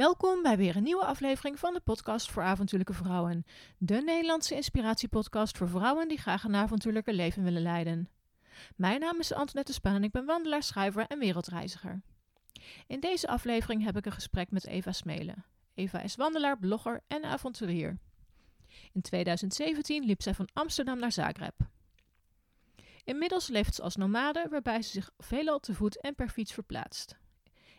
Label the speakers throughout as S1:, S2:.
S1: Welkom bij weer een nieuwe aflevering van de podcast voor avontuurlijke vrouwen. De Nederlandse inspiratiepodcast voor vrouwen die graag een avontuurlijke leven willen leiden. Mijn naam is Antoinette Spaan en ik ben wandelaar, schrijver en wereldreiziger. In deze aflevering heb ik een gesprek met Eva Smelen. Eva is wandelaar, blogger en avonturier. In 2017 liep zij van Amsterdam naar Zagreb. Inmiddels leeft ze als nomade, waarbij ze zich veelal te voet en per fiets verplaatst.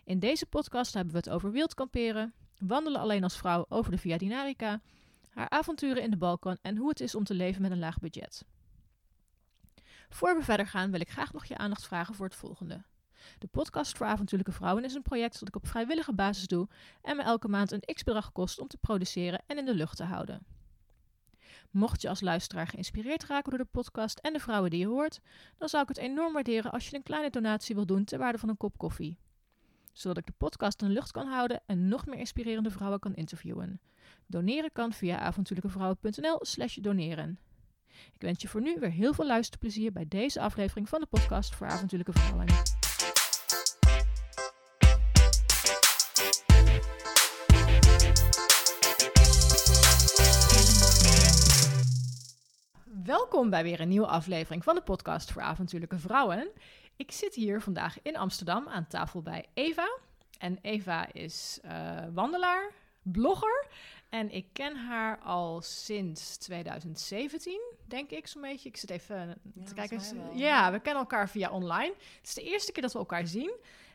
S1: In deze podcast hebben we het over wildkamperen, wandelen alleen als vrouw over de Via Dinarica, haar avonturen in de Balkan en hoe het is om te leven met een laag budget. Voor we verder gaan wil ik graag nog je aandacht vragen voor het volgende. De podcast voor avontuurlijke vrouwen is een project dat ik op vrijwillige basis doe en me elke maand een x-bedrag kost om te produceren en in de lucht te houden. Mocht je als luisteraar geïnspireerd raken door de podcast en de vrouwen die je hoort, dan zou ik het enorm waarderen als je een kleine donatie wil doen ter waarde van een kop koffie. Zodat ik de podcast in de lucht kan houden en nog meer inspirerende vrouwen kan interviewen. Doneren kan via avontuurlijkevrouwen.nl slash doneren. Ik wens je voor nu weer heel veel luisterplezier bij deze aflevering van de podcast voor avontuurlijke vrouwen. Welkom bij weer een nieuwe aflevering van de podcast voor avontuurlijke vrouwen. Ik zit hier vandaag in Amsterdam aan tafel bij Eva. En Eva is uh, wandelaar, blogger. En ik ken haar al sinds 2017, denk ik zo'n beetje. Ik zit even
S2: Ja,
S1: te kijken. Ja, we kennen elkaar via online. Het is de eerste keer dat we elkaar zien.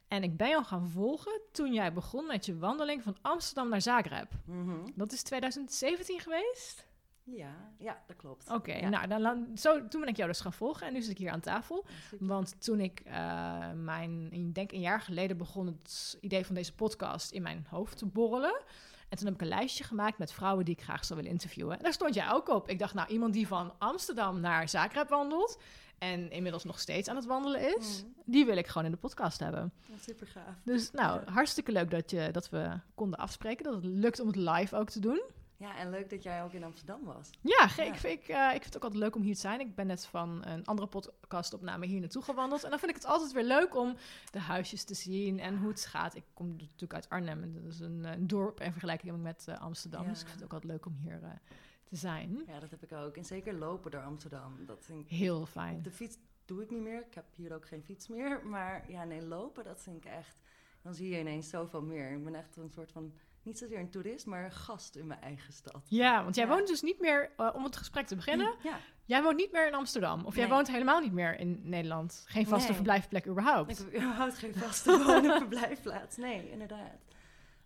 S1: En ik ben jou gaan volgen toen jij begon met je wandeling van Amsterdam naar Zagreb.
S2: Mhm.
S1: Dat is 2017 geweest?
S2: Ja, ja, dat klopt.
S1: Oké,
S2: Ja.
S1: nou, dan, zo, toen ben ik jou dus gaan volgen en nu zit ik hier aan tafel.
S2: Ja.
S1: Want toen ik eh, mijn, ik denk een jaar geleden begon het idee van deze podcast in mijn hoofd te borrelen. En toen heb ik een lijstje gemaakt met vrouwen die ik graag zou willen interviewen. En daar stond jij ook op. Ik dacht, nou, iemand die van Amsterdam naar Zagreb wandelt en inmiddels nog steeds aan het wandelen is,
S2: Mhm.
S1: die wil ik gewoon in de podcast hebben.
S2: Ja, super gaaf.
S1: Dus nou,
S2: Ja.
S1: hartstikke leuk dat, je, dat we konden afspreken. Dat het lukt om het live ook te doen.
S2: Ja, en leuk dat jij ook in Amsterdam was.
S1: Ja. Ik, vind, ik, eh, ik vind het ook altijd leuk om hier te zijn. Ik ben net van een andere podcastopname hier naartoe gewandeld. En dan vind ik het altijd weer leuk om de huisjes te zien en hoe het gaat. Ik kom natuurlijk uit Arnhem en dat is een, eh, een dorp in vergelijking met eh, Amsterdam.
S2: Ja.
S1: Dus ik vind het ook altijd leuk om hier te zijn.
S2: Ja, dat heb ik ook. En zeker lopen door Amsterdam. Dat vind ik...
S1: Heel
S2: Op
S1: fijn.
S2: de fiets doe ik niet meer. Ik heb hier ook geen fiets meer. Maar ja, nee, lopen, dat vind ik echt... Dan zie je ineens zoveel meer. Ik ben echt een soort van... Niet zozeer een toerist, maar een gast in mijn eigen stad.
S1: Ja, want jij
S2: Ja.
S1: woont dus niet meer, eh, om het gesprek te beginnen,
S2: Ja,
S1: jij woont niet meer in Amsterdam. Of jij woont helemaal niet meer in Nederland. Geen vaste
S2: Nee.
S1: verblijfplek überhaupt.
S2: ik heb überhaupt geen vaste verblijfplaats. Nee, inderdaad.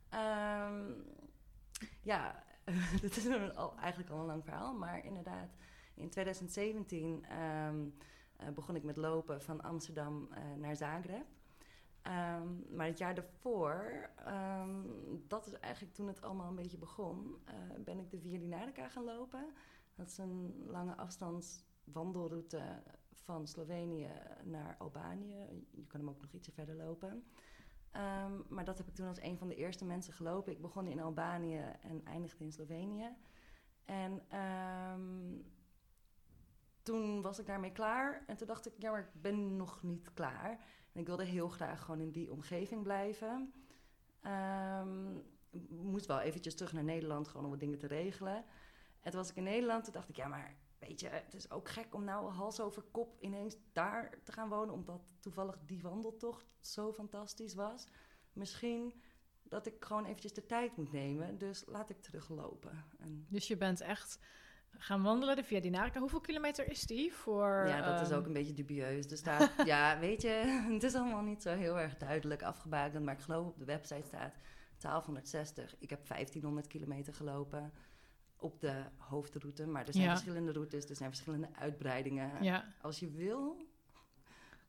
S2: Ehm, ja, dit is al, eigenlijk al een lang verhaal. Maar inderdaad, in 2017 ehm, eh, begon ik met lopen van Amsterdam eh, naar Zagreb. Ehm, maar het jaar daarvoor, ehm, dat is eigenlijk toen het allemaal een beetje begon, eh, ben ik de Via Dinarica gaan lopen. Dat is een lange afstands wandelroute van Slovenië naar Albanië. Je kan hem ook nog ietsje verder lopen. Ehm, maar dat heb ik toen als een van de eerste mensen gelopen. Ik begon in Albanië en eindigde in Slovenië. En toen was ik daarmee klaar. En toen dacht ik, ja, maar ik ben nog niet klaar. Ik wilde heel graag gewoon in die omgeving blijven. Ik moest wel eventjes terug naar Nederland, gewoon om wat dingen te regelen. En toen was ik in Nederland, toen dacht ik, ja, maar weet je, het is ook gek om nou hals over kop ineens daar te gaan wonen, omdat toevallig die wandeltocht zo fantastisch was. Misschien dat ik gewoon eventjes de tijd moet nemen, dus laat ik teruglopen. En
S1: Dus je bent echt gaan wandelen, de Via Dinarica. Hoeveel kilometer is die voor...
S2: ja, dat is
S1: ehm,
S2: ook een beetje dubieus. Er staat, ja, weet je, het is allemaal niet zo heel erg duidelijk afgebakend, maar ik geloof op de website staat 1260. Ik heb 1500 kilometer gelopen op de hoofdroute, maar er zijn
S1: Ja.
S2: verschillende routes, er zijn verschillende uitbreidingen.
S1: Ja,
S2: Als je wil,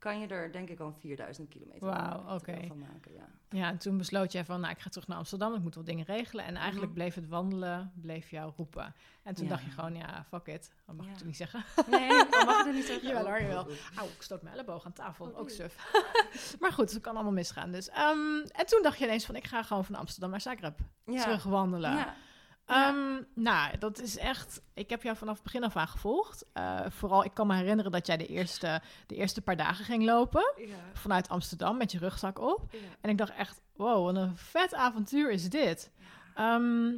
S2: kan je er denk ik al 4000 kilometer van- van maken. Ja.
S1: ja, en toen besloot jij van, nou, ik ga terug naar Amsterdam, ik moet wat dingen regelen. En eigenlijk
S2: Mhm.
S1: bleef het wandelen, bleef jou roepen. En toen
S2: Ja.
S1: dacht je gewoon, ja, fuck it. Dat mag ik toch niet zeggen?
S2: Nee, dat mag ik niet zeggen.
S1: Jawel
S2: Oh,
S1: hoor,
S2: oh,
S1: jawel.
S2: oh.
S1: Auw, ik stoot mijn elleboog aan tafel,
S2: Oh,
S1: ook suf. maar goed, het kan allemaal misgaan. Dus, ehm, en toen dacht je ineens van, ik ga gewoon van Amsterdam naar Zagreb terug wandelen.
S2: Ja. Ja.
S1: Ehm, nou, dat is echt... Ik heb jou vanaf het begin af aan gevolgd. Eh, vooral, ik kan me herinneren dat jij de eerste, de eerste paar dagen ging lopen.
S2: Ja.
S1: Vanuit Amsterdam met je rugzak op.
S2: Ja.
S1: En ik dacht echt, wow, wat een vet avontuur is dit. Ehm,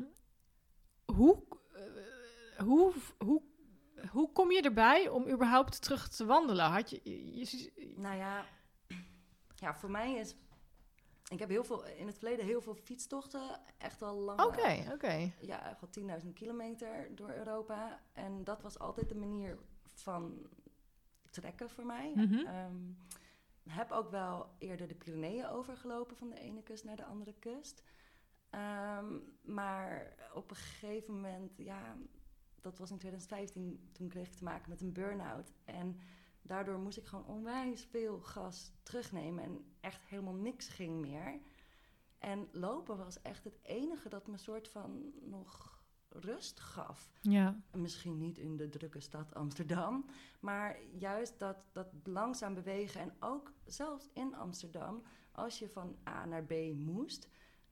S1: hoe, eh, hoe, hoe, hoe kom je erbij om überhaupt terug te wandelen? Had je, je, je-
S2: Nou ja, ja, voor mij is... Ik heb heel veel, in het verleden heel veel fietstochten. Echt al lang.
S1: Oké, oké.
S2: Ja, echt wel 10.000 kilometer door Europa. En dat was altijd de manier van trekken voor mij.
S1: Mhm.
S2: Ehm, heb ook wel eerder de Pyreneeën overgelopen van de ene kust naar de andere kust. Ehm, maar op een gegeven moment, ja, dat was in 2015, toen kreeg ik te maken met een burn-out. En daardoor moest ik gewoon onwijs veel gas terugnemen en echt helemaal niks ging meer. En lopen was echt het enige dat me soort van nog rust gaf.
S1: Ja,
S2: Misschien niet in de drukke stad Amsterdam, maar juist dat, dat langzaam bewegen en ook zelfs in Amsterdam, als je van A naar B moest,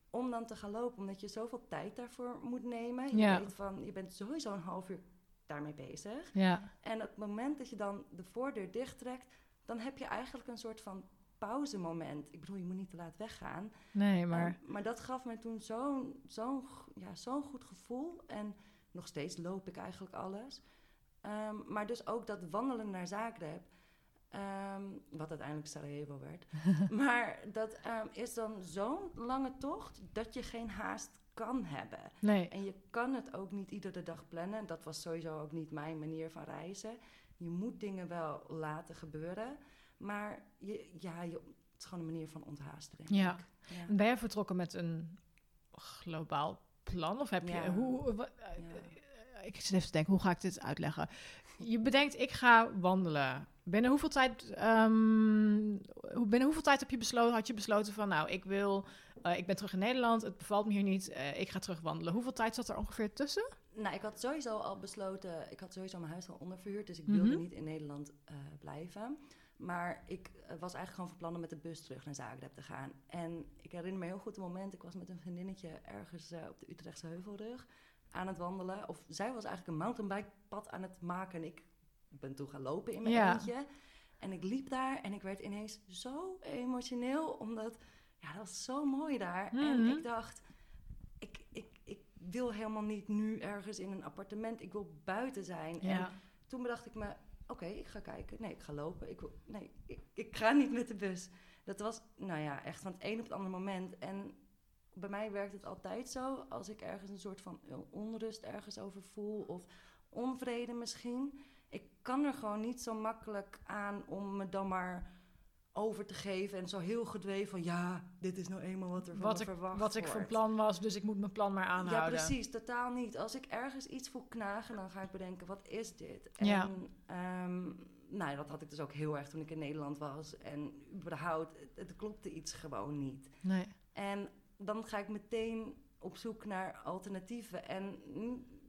S2: om dan te gaan lopen, omdat je zoveel tijd daarvoor moet nemen. Je
S1: Ja.
S2: weet van, je bent sowieso een half uur daarmee bezig.
S1: ja,
S2: En op het moment dat je dan de voordeur dichttrekt, dan heb je eigenlijk een soort van pauzemoment. Ik bedoel, je moet niet te laat weggaan.
S1: nee, maar...
S2: Ehm, maar dat gaf me toen zo'n zo'n ja, zo'n goed gevoel. En nog steeds loop ik eigenlijk alles. Ehm, maar dus ook dat wandelen naar Zagreb. ehm, wat uiteindelijk Sarajevo werd. maar dat is dan zo'n lange tocht dat je geen haast kan hebben.
S1: nee,
S2: En je kan het ook niet iedere dag plannen. Dat was sowieso ook niet mijn manier van reizen. Je moet dingen wel laten gebeuren. Maar je, ja, je, het is gewoon een manier van onthaasten, denk
S1: Ja.
S2: ik. Ja.
S1: Ben jij vertrokken met een globaal plan? Of heb je... Hoe, eh,
S2: Ja.
S1: eh, ik zit even te denken, hoe ga ik dit uitleggen? Je bedenkt, ik ga wandelen. Binnen hoeveel tijd, ehm, binnen hoeveel tijd heb je besloten, had je besloten van... nou, ik wil... eh, ik ben terug in Nederland, het bevalt me hier niet, eh, ik ga terug wandelen. Hoeveel tijd zat er ongeveer tussen?
S2: Nou, ik had sowieso al besloten, ik had sowieso mijn huis al onderverhuurd, dus ik
S1: Mhm.
S2: wilde niet in Nederland eh, blijven. Maar ik was eigenlijk gewoon van plan om met de bus terug naar Zagreb te gaan. En ik herinner me heel goed het moment, ik was met een vriendinnetje ergens op de Utrechtse Heuvelrug aan het wandelen. Of zij was eigenlijk een mountainbikepad aan het maken en ik ben toen gaan lopen in mijn
S1: Ja.
S2: eentje. En ik liep daar en ik werd ineens zo emotioneel, omdat ja, dat was zo mooi daar. En
S1: Mhm.
S2: ik dacht, ik, ik, ik wil helemaal niet nu ergens in een appartement. Ik wil buiten zijn. En toen bedacht ik me, oké, ik ga kijken. Nee, ik ga lopen. Ik wil, nee, ik, ik ga niet met de bus. Dat was, nou ja, echt van het een op het andere moment. En bij mij werkt het altijd zo. Als ik ergens een soort van onrust ergens over voel... of onvrede misschien... ik kan er gewoon niet zo makkelijk aan om me dan maar over te geven... en zo heel gedweven van, ja, dit is nou eenmaal wat er van
S1: Wat
S2: me
S1: ik,
S2: verwacht
S1: wat ik van plan was, dus ik moet mijn plan maar aanhouden.
S2: Ja, precies. Totaal niet. Als ik ergens iets voel knagen, dan ga ik bedenken, wat is dit? En
S1: Ja.
S2: ehm, nou, dat had ik dus ook heel erg toen ik in Nederland was. En überhaupt, het, het klopte iets gewoon niet.
S1: Nee.
S2: En dan ga ik meteen op zoek naar alternatieven. En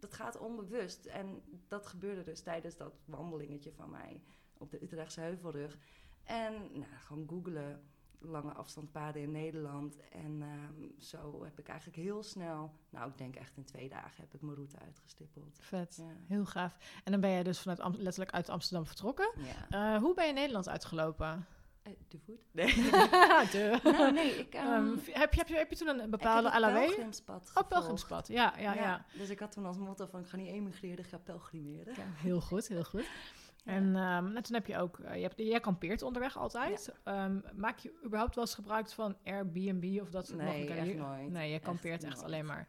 S2: dat gaat onbewust. En dat gebeurde dus tijdens dat wandelingetje van mij op de Utrechtse Heuvelrug. En nou, gewoon googelen, lange afstandspaden in Nederland. En ehm, zo heb ik eigenlijk heel snel, nou ik denk echt in twee dagen, heb ik mijn route uitgestippeld.
S1: Vet.
S2: Ja.
S1: Heel gaaf. En dan ben jij dus vanuit Am- letterlijk uit Amsterdam vertrokken.
S2: ja.
S1: Eh, hoe ben je Nederland uitgelopen?
S2: Eh, de voet? Nee.
S1: De.
S2: nou, nee, ik... ehm,
S1: Ehm, heb, je, heb, je, heb je toen een bepaalde
S2: ik heb het
S1: LAW?
S2: pelgrimspad
S1: Oh, pelgrimspad. Ja, ja, ja.
S2: Dus ik had toen als motto van, ik ga niet emigreren, ik ga pelgrimeren.
S1: Ja, heel goed, heel goed. En ehm, nou, toen heb je ook, eh, je hebt, jij kampeert onderweg altijd. Ehm, maak je überhaupt wel eens gebruik van Airbnb of dat soort
S2: Nee,
S1: mogelijkheden?
S2: echt
S1: Je-
S2: nooit.
S1: Nee, je
S2: Echt
S1: kampeert echt, alleen maar.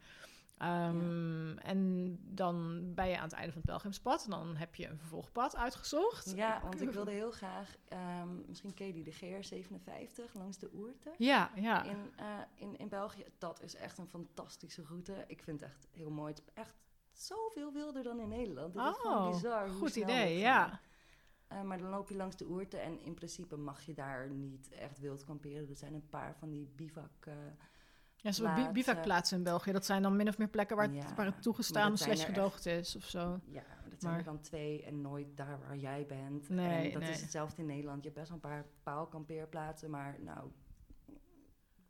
S1: Ehm, En dan ben je aan het einde van het pelgrimspad. En dan heb je een vervolgpad uitgezocht.
S2: Ja, want ik wilde heel graag, ehm, misschien ken je die, de GR57 langs de Oerte.
S1: Ja, ja.
S2: In, eh, in, in België, dat is echt een fantastische route. Ik vind het echt heel mooi. Het is echt zoveel wilder dan in Nederland. Het is gewoon
S1: Oh,
S2: bizar
S1: goed idee,
S2: dat
S1: ja.
S2: Eh, maar dan loop je langs de Oerte en in principe mag je daar niet echt wild kamperen. Er zijn een paar van die bivak...
S1: Ja, zo'n bi-
S2: plaatsen.
S1: bivakplaatsen in België. Dat zijn dan min of meer plekken waar het,
S2: Ja,
S1: waar het
S2: maar
S1: toegestaan slash gedoogd is of zo.
S2: Ja, maar dat zijn
S1: Maar-
S2: er dan twee en nooit daar waar jij bent.
S1: Nee,
S2: en dat
S1: nee.
S2: is hetzelfde in Nederland. Je hebt best wel een paar paalkampeerplaatsen, maar nou, ik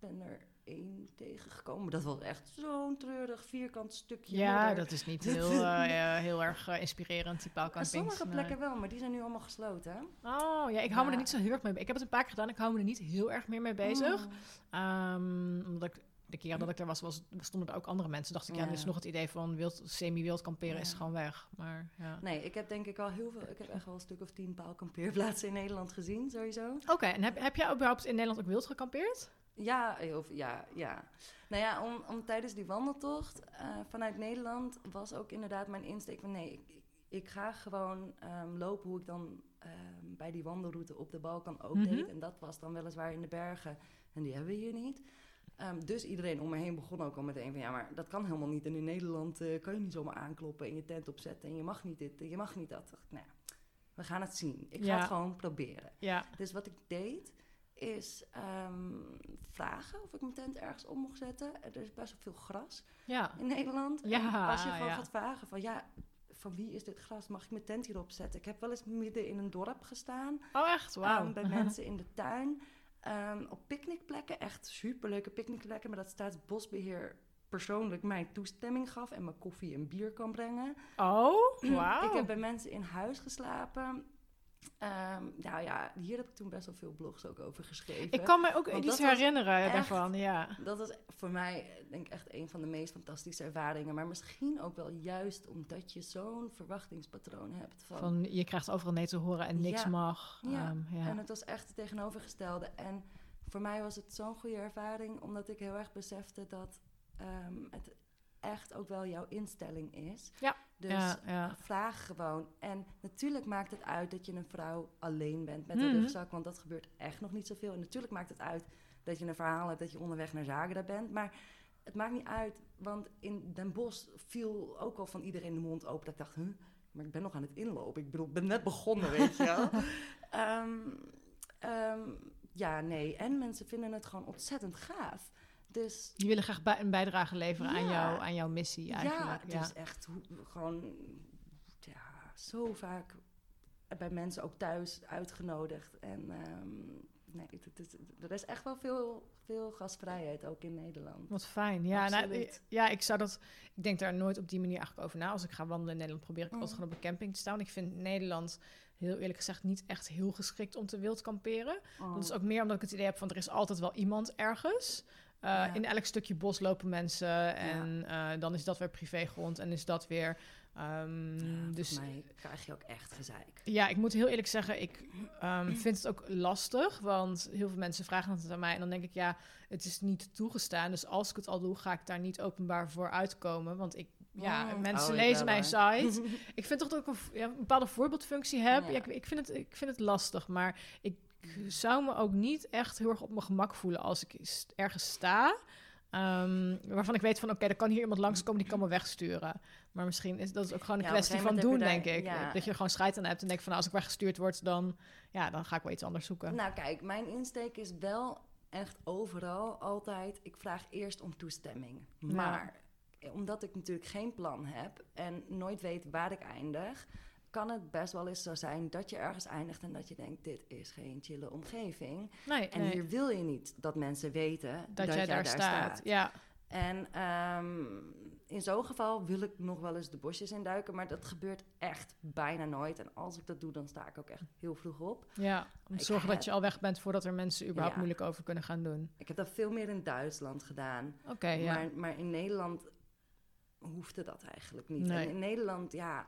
S2: ben er één tegengekomen. Dat was echt zo'n treurig vierkant stukje.
S1: Ja,
S2: modder.
S1: dat is niet heel, eh, eh, heel erg eh, inspirerend, die
S2: En
S1: paalcampings.
S2: sommige
S1: nee.
S2: plekken wel, maar die zijn nu allemaal gesloten.
S1: Oh, ja, ik hou me er niet zo heel erg mee Ik heb het een paar keer gedaan, ik hou me er niet heel erg meer mee bezig.
S2: Mm.
S1: Ehm, omdat ik de keer dat ik er was, was, stonden er ook andere mensen. Dacht ik, ja, dus nog het idee van wild, semi-wild kamperen is gewoon weg. Maar ja.
S2: Nee, ik heb denk ik al heel veel... Ik heb echt wel een stuk of tien paalkampeerplaatsen in Nederland gezien, sowieso.
S1: Oké, en heb, heb jij überhaupt in Nederland ook wild gekampeerd?
S2: Ja, of, ja, ja. Nou ja, om, om tijdens die wandeltocht eh, vanuit Nederland was ook inderdaad mijn insteek van... nee, ik, ik ga gewoon ehm, lopen hoe ik dan ehm, bij die wandelroute op de Balkan ook
S1: Mhm.
S2: deed. En dat was dan weliswaar in de bergen. En die hebben we hier niet. Ehm, dus iedereen om me heen begon ook al meteen van... ja, maar dat kan helemaal niet. En in Nederland eh, kan je niet zomaar aankloppen en je tent opzetten... en je mag niet dit en je mag niet dat. Dacht Nou, we gaan het zien. Ik ga
S1: Ja.
S2: het gewoon proberen.
S1: Ja.
S2: Dus wat ik deed, is ehm, vragen of ik mijn tent ergens om mocht zetten. Er is best wel veel gras
S1: Ja.
S2: in Nederland. Als je gewoon gaat vragen van ja, van wie is dit gras? Mag ik mijn tent hierop zetten? Ik heb wel eens midden in een dorp gestaan.
S1: Oh, echt?
S2: Ehm, bij mensen in de tuin. Ehm, op picknickplekken, echt superleuke picknickplekken. Maar dat Staatsbosbeheer persoonlijk mij toestemming gaf en me koffie en bier kan brengen.
S1: Oh, wauw.
S2: Ik heb bij mensen in huis geslapen. Ehm, nou ja, hier heb ik toen best wel veel blogs ook over geschreven.
S1: Ik kan me ook
S2: Want
S1: iets herinneren
S2: echt-
S1: daarvan, ja.
S2: Dat was voor mij, denk ik, echt een van de meest fantastische ervaringen. Maar misschien ook wel juist omdat je zo'n verwachtingspatroon hebt. Van,
S1: Van, je krijgt overal nee te horen en niks
S2: Ja.
S1: mag.
S2: Ja,
S1: Ehm, ja.
S2: En het was echt het tegenovergestelde. En voor mij was het zo'n goede ervaring, omdat ik heel erg besefte dat ehm, het echt ook wel jouw instelling is.
S1: Ja,
S2: Dus
S1: ja, ja.
S2: vraag gewoon. En natuurlijk maakt het uit dat je een vrouw alleen bent met
S1: Mhm.
S2: een rugzak, want dat gebeurt echt nog niet zoveel. En natuurlijk maakt het uit dat je een verhaal hebt dat je onderweg naar Zagreb bent. Maar het maakt niet uit, want in Den Bosch viel ook al van iedereen de mond open. Dat ik dacht, huh, maar ik ben nog aan het inlopen. Ik bedoel, ik ben net begonnen, weet je wel. Ehm, ehm, ja, nee. En mensen vinden het gewoon ontzettend gaaf. Dus
S1: Die willen graag bij- een bijdrage leveren aan, jou, aan jouw missie eigenlijk.
S2: ja, het is echt gewoon ja, zo vaak bij mensen ook thuis uitgenodigd. En ehm, nee, het, er is echt wel veel, veel gastvrijheid ook in Nederland.
S1: Wat fijn. Ja, nou, ja, ik zou dat. Ik denk daar nooit op die manier eigenlijk over na. Als ik ga wandelen in Nederland, probeer ik
S2: Mm.
S1: altijd gewoon op een camping te staan. Ik vind Nederland heel eerlijk gezegd niet echt heel geschikt om te wild kamperen.
S2: Oh.
S1: Dat is ook meer omdat ik het idee heb van er is altijd wel iemand ergens. Uh,
S2: Ja.
S1: In elk stukje bos lopen mensen en uh, dan is dat weer privégrond en is dat weer. Um,
S2: ja,
S1: dus
S2: mij krijg je ook echt gezeik.
S1: Ja, ik moet heel eerlijk zeggen, ik um, vind het ook lastig, want heel veel mensen vragen het aan mij en dan denk ik ja, het is niet toegestaan. Dus als ik het al doe, ga ik daar niet openbaar voor uitkomen, want ik ja,
S2: Mm.
S1: mensen
S2: Oh,
S1: lezen mijn site. ik vind toch dat ik een, ja, een bepaalde voorbeeldfunctie heb.
S2: Ja.
S1: Ja, ik, ik, vind het, ik vind het lastig, maar ik zou me ook niet echt heel erg op mijn gemak voelen als ik ergens sta. Um, waarvan ik weet van, oké, er kan hier iemand langskomen die kan me wegsturen. Maar misschien is dat is ook gewoon een
S2: Ja,
S1: kwestie van doen, denk ik.
S2: ja.
S1: Dat je er gewoon scheid aan hebt en denkt van, nou, als ik weggestuurd word, dan, ja, dan ga ik wel iets anders zoeken.
S2: Nou kijk, mijn insteek is wel echt overal altijd... ik vraag eerst om toestemming.
S1: Ja.
S2: Maar omdat ik natuurlijk geen plan heb... en nooit weet waar ik eindig... kan het best wel eens zo zijn dat je ergens eindigt... en dat je denkt, dit is geen chille omgeving.
S1: nee,
S2: En
S1: nee,
S2: hier wil je niet dat mensen weten
S1: dat, jij daar staat. Ja,
S2: En ehm, in zo'n geval wil ik nog wel eens de bosjes induiken... maar dat gebeurt echt bijna nooit. En als ik dat doe, dan sta ik ook echt heel vroeg op.
S1: ja, om te zorgen
S2: heb-
S1: dat je al weg bent voordat er mensen überhaupt
S2: Ja.
S1: moeilijk over kunnen gaan doen.
S2: Ik heb dat veel meer in Duitsland gedaan.
S1: Oké, ja.
S2: Maar, maar in Nederland hoefde dat eigenlijk niet.
S1: Nee.
S2: En in Nederland, ja,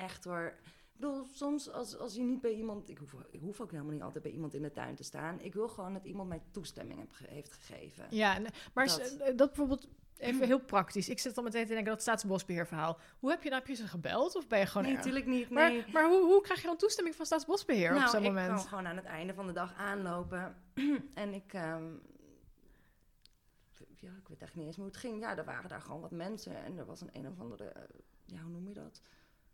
S2: echt hoor. Ik bedoel, soms als, als je niet bij iemand... Ik hoef, ik hoef ook helemaal niet altijd bij iemand in de tuin te staan. Ik wil gewoon dat iemand mij toestemming heb heeft gegeven.
S1: Ja, en- maar dat,
S2: Dat.
S1: bijvoorbeeld even heel praktisch. Ik zit dan meteen te denken dat staatsbosbeheerverhaal. Hoe heb je nou, heb je ze gebeld of ben je gewoon
S2: nee, natuurlijk niet.
S1: Maar,
S2: Nee.
S1: maar hoe, hoe krijg je dan toestemming van staatsbosbeheer
S2: nou,
S1: op zo'n
S2: ik
S1: moment?
S2: kan gewoon aan het einde van de dag aanlopen. en ik... ehm, ja, ik weet echt niet eens hoe het ging. Ja, er waren daar gewoon wat mensen. En er was een een of andere... eh, ja, hoe noem je dat?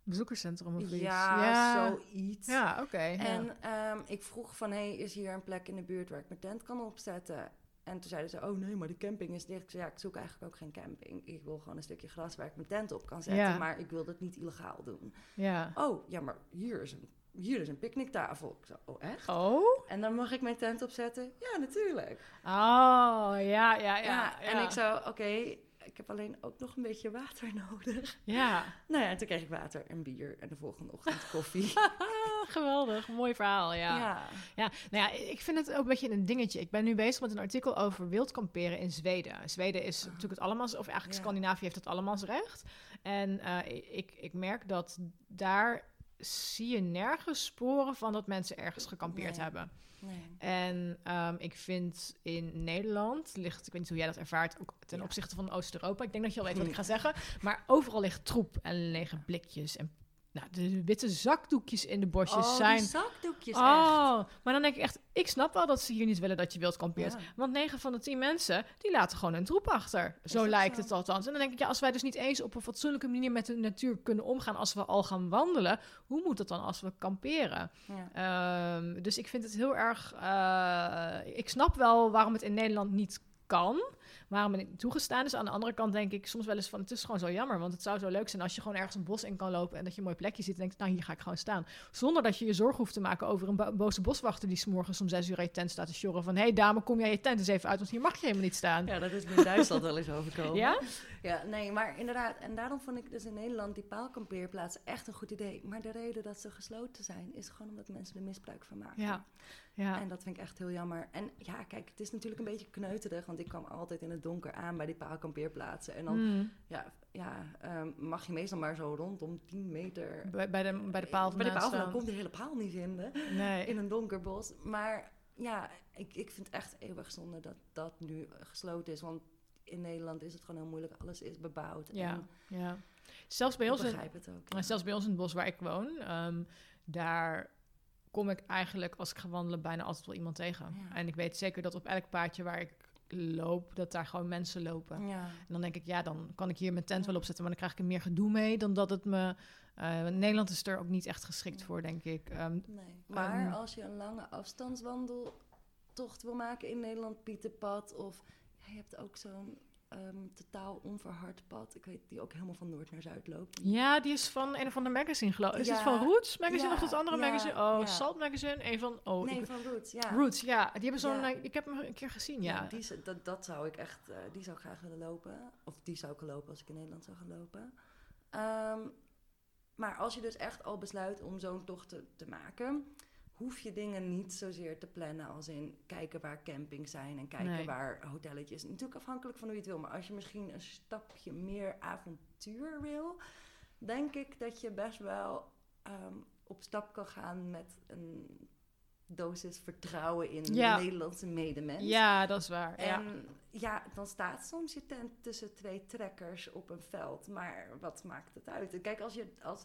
S1: Bezoekerscentrum of iets?
S2: Ja,
S1: ja.
S2: zoiets.
S1: Ja, oké.
S2: En ehm, ik vroeg van, hey, is hier een plek in de buurt waar ik mijn tent kan opzetten? En toen zeiden ze, oh nee, maar de camping is dicht. Ik zei, ja, ik zoek eigenlijk ook geen camping. Ik wil gewoon een stukje gras waar ik mijn tent op kan zetten.
S1: Ja.
S2: Maar ik wil dat niet illegaal doen.
S1: ja.
S2: Oh, ja, maar hier is een hier is een picknicktafel. Ik zo, oh echt?
S1: Oh?
S2: En dan mag ik mijn tent opzetten? Ja, natuurlijk.
S1: Oh, ja, ja, ja.
S2: Ja, en ik zo, oké, ik heb alleen ook nog een beetje water nodig.
S1: Ja.
S2: Nou ja, en toen kreeg ik water en bier en de volgende ochtend koffie.
S1: Geweldig, mooi verhaal, ja.
S2: ja.
S1: Ja, nou ja, ik vind het ook een beetje een dingetje. Ik ben nu bezig met een artikel over wildkamperen in Zweden. Zweden is natuurlijk het allemaal, of eigenlijk
S2: Ja.
S1: Scandinavië heeft het allemansrecht. En eh, ik, ik merk dat daar zie je nergens sporen van dat mensen ergens gekampeerd
S2: Nee.
S1: hebben.
S2: Nee.
S1: En ehm, ik vind in Nederland ligt, ik weet niet hoe jij dat ervaart, ook ten
S2: Ja.
S1: opzichte van Oost-Europa. Ik denk dat je al weet wat ik ga zeggen. Maar overal ligt troep en lege blikjes en nou, de witte zakdoekjes in de bosjes
S2: oh,
S1: zijn
S2: zakdoekjes echt.
S1: Oh, maar dan denk ik echt, ik snap wel dat ze hier niet willen dat je wild kampeert.
S2: Ja.
S1: Want 9 van de 10 mensen, die laten gewoon een troep achter. Zo
S2: dat
S1: lijkt
S2: zo?
S1: het althans. En dan denk ik, ja, als wij dus niet eens op een fatsoenlijke manier met de natuur kunnen omgaan als we al gaan wandelen, hoe moet het dan als we kamperen?
S2: Ja.
S1: Ehm, dus ik vind het heel erg. eh, ik snap wel waarom het in Nederland niet kan. Waarom het niet toegestaan is. Aan de andere kant denk ik soms wel eens van... het is gewoon zo jammer. Want het zou zo leuk zijn als je gewoon ergens een bos in kan lopen... en dat je een mooi plekje ziet en denkt... nou, hier ga ik gewoon staan. Zonder dat je je zorgen hoeft te maken over een bo- boze boswachter... die 's morgens om zes uur aan je tent staat te sjorren van... hé hey, dame, kom jij je tent eens even uit... want hier mag je helemaal niet staan.
S2: ja, dat is me in Duitsland wel eens overkomen.
S1: Ja?
S2: Ja, nee, maar inderdaad. En daarom vond ik dus in Nederland die paalkampeerplaatsen echt een goed idee. Maar de reden dat ze gesloten zijn, is gewoon omdat mensen er misbruik van maken.
S1: Ja. Ja.
S2: En dat vind ik echt heel jammer. En ja, kijk, het is natuurlijk een beetje kneuterig, want ik kwam altijd in het donker aan bij die paalkampeerplaatsen. En dan
S1: Mm.
S2: ja, ja, ehm, mag je meestal maar zo rondom 10 meter...
S1: Bij, bij, de, bij de paal
S2: Bij de paal kon je de hele paal niet vinden.
S1: Nee.
S2: In een donker bos. Maar ja, ik, ik vind het echt eeuwig zonde dat dat nu gesloten is. Want in Nederland is het gewoon heel moeilijk. Alles is bebouwd.
S1: Ja,
S2: En
S1: ja. Zelfs bij
S2: ik
S1: ons in,
S2: begrijp het ook.
S1: En zelfs bij ons in het bos waar ik woon, ehm, daar kom ik eigenlijk als ik ga wandelen bijna altijd wel iemand tegen.
S2: Ja.
S1: En ik weet zeker dat op elk paadje waar ik loop, dat daar gewoon mensen lopen.
S2: Ja.
S1: En dan denk ik, ja, dan kan ik hier mijn tent wel opzetten, maar dan krijg ik er meer gedoe mee dan dat het me... eh, Nederland is er ook niet echt geschikt voor, denk ik. Ehm,
S2: Nee. Maar
S1: Ehm.
S2: als je een lange afstandswandeltocht wil maken in Nederland, Pieterpad of ja, je hebt ook zo'n ehm, totaal onverhard pad, ik weet die ook helemaal van noord naar zuid loopt.
S1: ja, die is van een of ander magazine, geloof ik. Is het van Roots magazine
S2: Ja,
S1: of dat andere
S2: ja,
S1: magazine? Oh. Salt magazine? Een van... Oh,
S2: nee,
S1: ik-
S2: van Roots, ja.
S1: Roots, ja. Die hebben zo'n... Eh, ik heb hem een keer gezien, ja.
S2: die, dat, dat zou ik echt, eh, die zou ik graag willen lopen. Of die zou ik lopen als ik in Nederland zou gaan lopen. Ehm, maar als je dus echt al besluit om zo'n tocht te, te maken, hoef je dingen niet zozeer te plannen als in kijken waar campings zijn en kijken
S1: Nee.
S2: waar hotelletjes. Natuurlijk afhankelijk van hoe je het wil, maar als je misschien een stapje meer avontuur wil, denk ik dat je best wel ehm, op stap kan gaan met een dosis vertrouwen in
S1: Ja.
S2: de Nederlandse medemens.
S1: Ja, dat is waar. ja.
S2: En ja, dan staat soms je tent tussen twee trekkers op een veld. Maar wat maakt het uit? Kijk, als, je, als,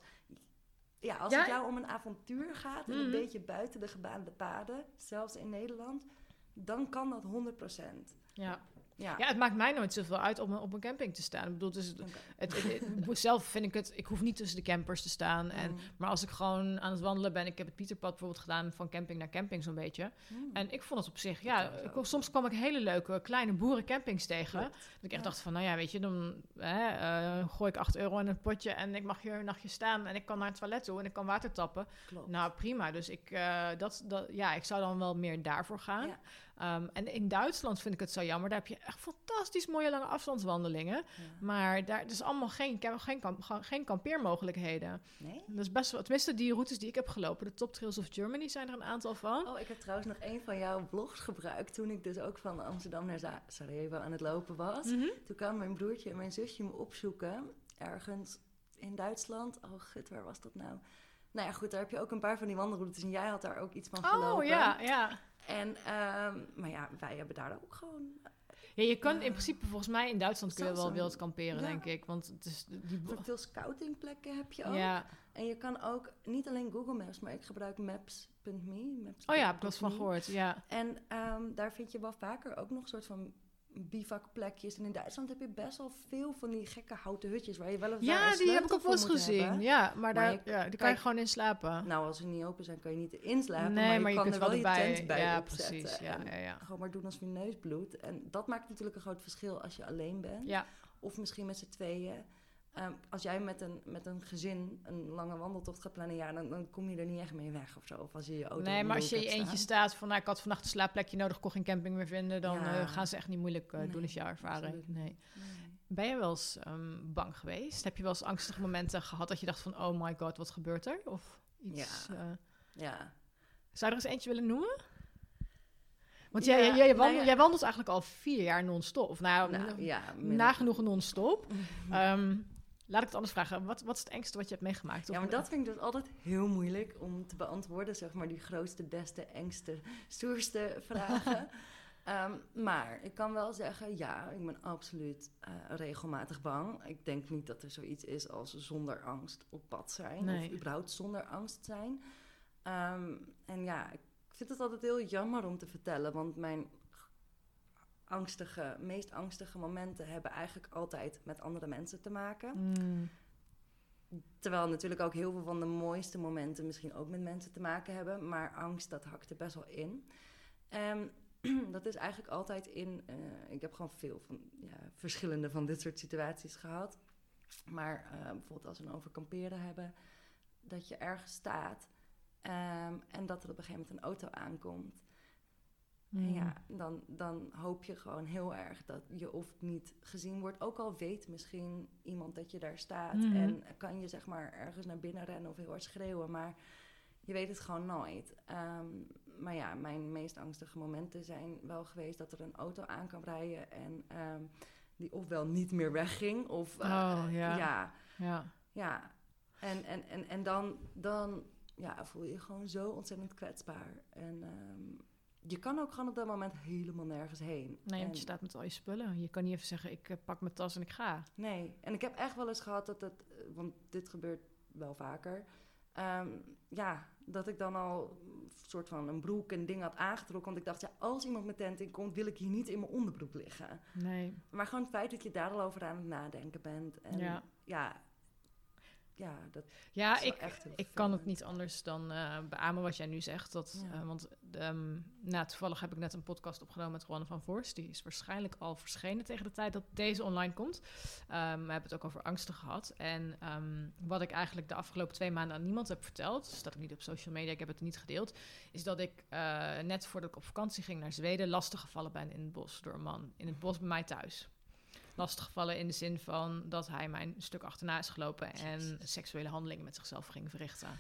S2: ja, als
S1: Ja,
S2: het jou om een avontuur gaat... en
S1: Mhm.
S2: een beetje buiten de gebaande paden, zelfs in Nederland... dan kan dat 100%.
S1: ja.
S2: Ja,
S1: Ja, het maakt mij nooit zoveel uit om op een camping te staan. Ik bedoel, dus het,
S2: Oké.
S1: het, het- het- zelf vind ik het... Ik hoef niet tussen de campers te staan. En,
S2: Mm.
S1: maar als ik gewoon aan het wandelen ben... Ik heb het Pieterpad bijvoorbeeld gedaan van camping naar camping zo'n beetje.
S2: Mm.
S1: En ik vond het op zich... Ja, ik, soms kwam ik hele leuke kleine boerencampings tegen. Dat ik echt
S2: Ja.
S1: dacht van, nou ja, weet je, dan hè, eh, gooi ik 8 euro in een potje... en ik mag hier een nachtje staan en ik kan naar het toilet toe... en ik kan water tappen.
S2: Klopt.
S1: Nou, prima. Dus ik, eh, dat, dat, ja, ik zou dan wel meer daarvoor gaan.
S2: Ja.
S1: Ehm, en in Duitsland vind ik het zo jammer. Daar heb je echt fantastisch mooie lange afstandswandelingen.
S2: Ja.
S1: Maar daar is allemaal geen, geen, kamp- geen kampeermogelijkheden.
S2: Nee?
S1: Dat is best wel, tenminste, die routes die ik heb gelopen, de Top Trails of Germany, zijn er een aantal van.
S2: Oh, ik heb trouwens nog een van jouw vlogs gebruikt... toen ik dus ook van Amsterdam naar Sarajevo aan het lopen was.
S1: Mhm.
S2: Toen kwamen mijn broertje en mijn zusje me opzoeken. Ergens in Duitsland. Oh, gut, waar was dat nou? Nou ja, goed, daar heb je ook een paar van die wandelroutes. En jij had daar ook iets van gelopen.
S1: Oh ja, ja.
S2: En, ehm, maar ja, wij hebben daar ook gewoon...
S1: ja. Je kan in principe, volgens mij in Duitsland kun je
S2: Zelfs
S1: wel wild kamperen,
S2: Ja.
S1: denk ik. Want het is die.
S2: Veel scoutingplekken heb je ook.
S1: Ja.
S2: En je kan ook, niet alleen Google Maps, maar ik gebruik Maps.me. Maps
S1: Oh ja, heb ik eens van gehoord. Ja.
S2: En ehm, daar vind je wel vaker ook nog een soort van bivakplekjes. En in Duitsland heb je best wel veel van die gekke houten hutjes waar je wel wel
S1: Ja, die heb ik ook wel eens gezien.
S2: hebben.
S1: Ja, maar,
S2: Maar
S1: daar,
S2: je-
S1: ja, die kan je gewoon in slapen.
S2: Nou, als ze niet open zijn, kan je niet inslapen.
S1: nee,
S2: maar je,
S1: maar je
S2: kan
S1: kunt
S2: er
S1: wel
S2: je tent bij
S1: ja, precies. Ja, ja, ja.
S2: Gewoon maar doen als je neus bloedt. En dat maakt natuurlijk een groot verschil als je alleen bent.
S1: Ja,
S2: Of misschien met z'n tweeën. Ehm, als jij met een, met een gezin een lange wandeltocht gaat plannen, ja, dan, dan kom je er niet echt mee weg of zo. Of als je je auto
S1: Nee, maar als je eentje
S2: staan.
S1: staat van, nou, ik had vannacht een slaapplekje nodig, kon geen camping meer vinden, dan
S2: Ja.
S1: eh, gaan ze echt niet moeilijk eh, doen, is jouw ervaring. Nee.
S2: Nee.
S1: Ben je wel eens ehm, bang geweest? Heb je wel eens angstige momenten gehad dat je dacht van, oh my god, wat gebeurt er? Of iets?
S2: Ja.
S1: eh,
S2: Ja.
S1: zou je er eens eentje willen noemen? Want
S2: Ja,
S1: jij, jij, jij,
S2: nou
S1: wandelt,
S2: ja.
S1: jij wandelt eigenlijk al vier jaar non-stop. Of nou,
S2: Nou, ja,
S1: nagenoeg non-stop. Ehm, laat ik het anders vragen. Wat, wat is het engste wat je hebt meegemaakt?
S2: Ja, maar dat vind ik dus altijd heel moeilijk om te beantwoorden. Zeg maar die grootste, beste, engste, stoerste vragen. Ehm, maar ik kan wel zeggen, ja, ik ben absoluut eh, regelmatig bang. Ik denk niet dat er zoiets is als zonder angst op pad zijn.
S1: Nee.
S2: Of überhaupt zonder angst zijn. Ehm, en ja, ik vind het altijd heel jammer om te vertellen. Want mijn angstige, meest angstige momenten hebben eigenlijk altijd met andere mensen te maken.
S1: Mm,
S2: Terwijl natuurlijk ook heel veel van de mooiste momenten misschien ook met mensen te maken hebben. Maar angst, dat hakt er best wel in. En dat is eigenlijk altijd in... eh, ik heb gewoon veel van ja, verschillende van dit soort situaties gehad. Maar eh, bijvoorbeeld als we het over kamperen hebben... dat je ergens staat ehm, en dat er op een gegeven moment een auto aankomt. En
S1: mm.
S2: ja, dan, dan hoop je gewoon heel erg dat je of niet gezien wordt. Ook al weet misschien iemand dat je daar staat.
S1: Mhm.
S2: En kan je zeg maar ergens naar binnen rennen of heel hard schreeuwen. Maar je weet het gewoon nooit. Ehm, maar ja, mijn meest angstige momenten zijn wel geweest dat er een auto aan kan rijden. En ehm, die ofwel niet meer wegging. Of eh,
S1: Oh, ja.
S2: ja,
S1: Ja.
S2: ja. En, en, en, en dan, dan ja, voel je je gewoon zo ontzettend kwetsbaar. En ehm, je kan ook gewoon op dat moment helemaal nergens heen.
S1: Nee, want
S2: En-
S1: je staat met al je spullen. Je kan niet even zeggen, ik eh, pak mijn tas en ik ga.
S2: Nee, en ik heb echt wel eens gehad dat het, eh, want dit gebeurt wel vaker. ehm, ja, dat ik dan al een soort van een broek en ding had aangetrokken. Want ik dacht, ja, als iemand mijn tent inkomt, wil ik hier niet in mijn onderbroek liggen.
S1: Nee.
S2: Maar gewoon het feit dat je daar al over aan het nadenken bent. En
S1: Ja.
S2: ja, ja, dat
S1: Ja,
S2: is
S1: ik,
S2: echt
S1: ik kan het niet anders dan eh beamen wat jij nu zegt. Dat,
S2: Ja.
S1: eh, want ehm, nou, toevallig heb ik net een podcast opgenomen met Juan van Voorst. Die is waarschijnlijk al verschenen tegen de tijd dat deze online komt. Ehm, we hebben het ook over angsten gehad. En ehm, wat ik eigenlijk de afgelopen twee maanden aan niemand heb verteld... dus dat ik niet op social media, ik heb het niet gedeeld... is dat ik eh, net voordat ik op vakantie ging naar Zweden... lastiggevallen ben in het bos door een man. In het bos bij mij thuis. Lastiggevallen in de zin van dat hij mij een stuk achterna is gelopen... en seksuele handelingen met zichzelf ging verrichten.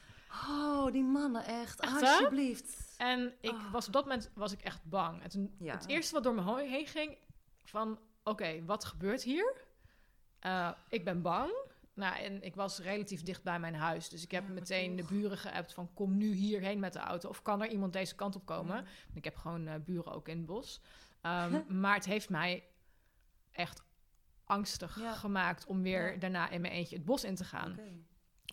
S2: Oh, die mannen, echt.
S1: Echt, hè?
S2: alsjeblieft.
S1: En ik
S2: Ah.
S1: was op dat moment was ik echt bang. En toen,
S2: Ja.
S1: het eerste wat door me heen ging, van oké, wat gebeurt hier? Eh, ik ben bang. Nou, en ik was relatief dicht bij mijn huis. Dus ik heb
S2: Ja,
S1: meteen de buren geappt van kom nu hierheen met de auto. Of kan er iemand deze kant op komen?
S2: Ja.
S1: Ik heb gewoon eh, buren ook in het bos. Ehm, maar het heeft mij echt angstig
S2: Ja.
S1: gemaakt om weer
S2: Ja.
S1: daarna in mijn eentje het bos in te gaan.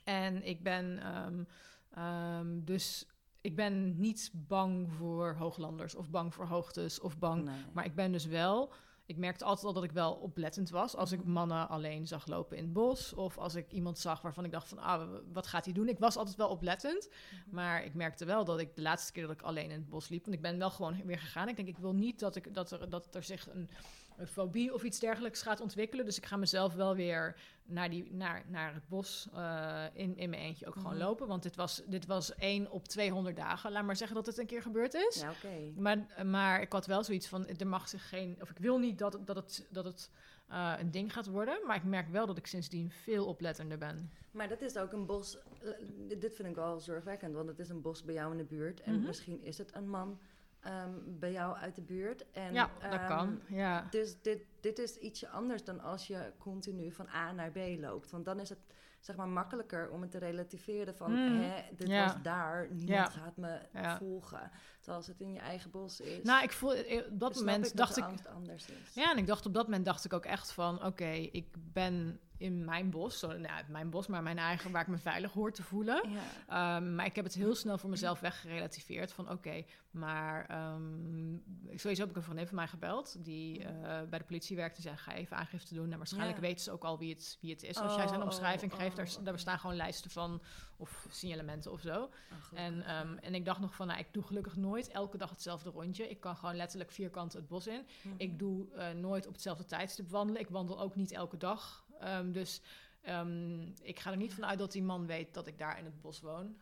S1: En ik ben ehm, ehm, dus ik ben niet bang voor hooglanders of bang voor hoogtes of bang.
S2: Nee.
S1: Maar ik ben dus wel. Ik merkte altijd al dat ik wel oplettend was als ik
S2: Mhm.
S1: mannen alleen zag lopen in het bos. Of als ik iemand zag waarvan ik dacht van, ah, wat gaat hij doen? Ik was altijd wel oplettend.
S2: Mhm.
S1: Maar ik merkte wel dat ik de laatste keer dat ik alleen in het bos liep... want ik ben wel gewoon weer gegaan. Ik denk, ik wil niet dat, ik, dat, er, dat er zich een, een fobie of iets dergelijks gaat ontwikkelen. Dus ik ga mezelf wel weer naar, die, naar, naar het bos eh, in, in mijn eentje ook gewoon
S2: Mhm.
S1: lopen. Want dit was, dit was één op 200 dagen. Laat maar zeggen dat het een keer gebeurd is.
S2: Ja, oké.
S1: Maar, maar ik had wel zoiets van, er mag zich geen... Of ik wil niet dat, dat het, dat het eh, een ding gaat worden. Maar ik merk wel dat ik sindsdien veel oplettender ben.
S2: Maar dat is ook een bos. eh, Dit vind ik wel zorgwekkend, want het is een bos bij jou in de buurt. En
S1: Mhm.
S2: misschien is het een man ehm, bij jou uit de buurt. En,
S1: ja, dat
S2: ehm,
S1: kan. Ja.
S2: Dus dit, dit is ietsje anders dan als je continu van A naar B loopt. Want dan is het zeg maar makkelijker om het te relativeren van...
S1: Mm.
S2: Hè, dit
S1: Ja.
S2: was daar, niemand
S1: Ja.
S2: gaat me volgen. Terwijl als het in je eigen bos is...
S1: Nou, ik voel, eh, op dat moment
S2: dat
S1: dacht ik...
S2: anders is.
S1: Ja, en ik dacht op dat moment dacht ik ook echt van... Oké, ik ben in mijn bos, zo, nou, mijn bos, maar mijn eigen... waar ik me veilig hoor te voelen.
S2: Ja.
S1: Ehm, maar ik heb het heel snel voor mezelf weggerelativeerd. Van oké, maar ehm, sowieso heb ik een vriendin van mij gebeld. Die eh, bij de politie werkt. Die zei, ga even aangifte doen. En waarschijnlijk
S2: Ja.
S1: weten ze ook al wie het, wie het is. Als jij
S2: Oh,
S1: zijn
S2: oh,
S1: omschrijving geeft, daar,
S2: oh,
S1: daar bestaan gewoon lijsten van. Of signalementen of zo.
S2: Oh.
S1: En, ehm, en ik dacht nog van, nou, ik doe gelukkig nooit elke dag hetzelfde rondje. Ik kan gewoon letterlijk vierkant het bos in. Ik doe eh, nooit op hetzelfde tijdstip wandelen. Ik wandel ook niet elke dag. Ehm, dus ehm, ik ga er niet vanuit dat die man weet dat ik daar in het bos woon.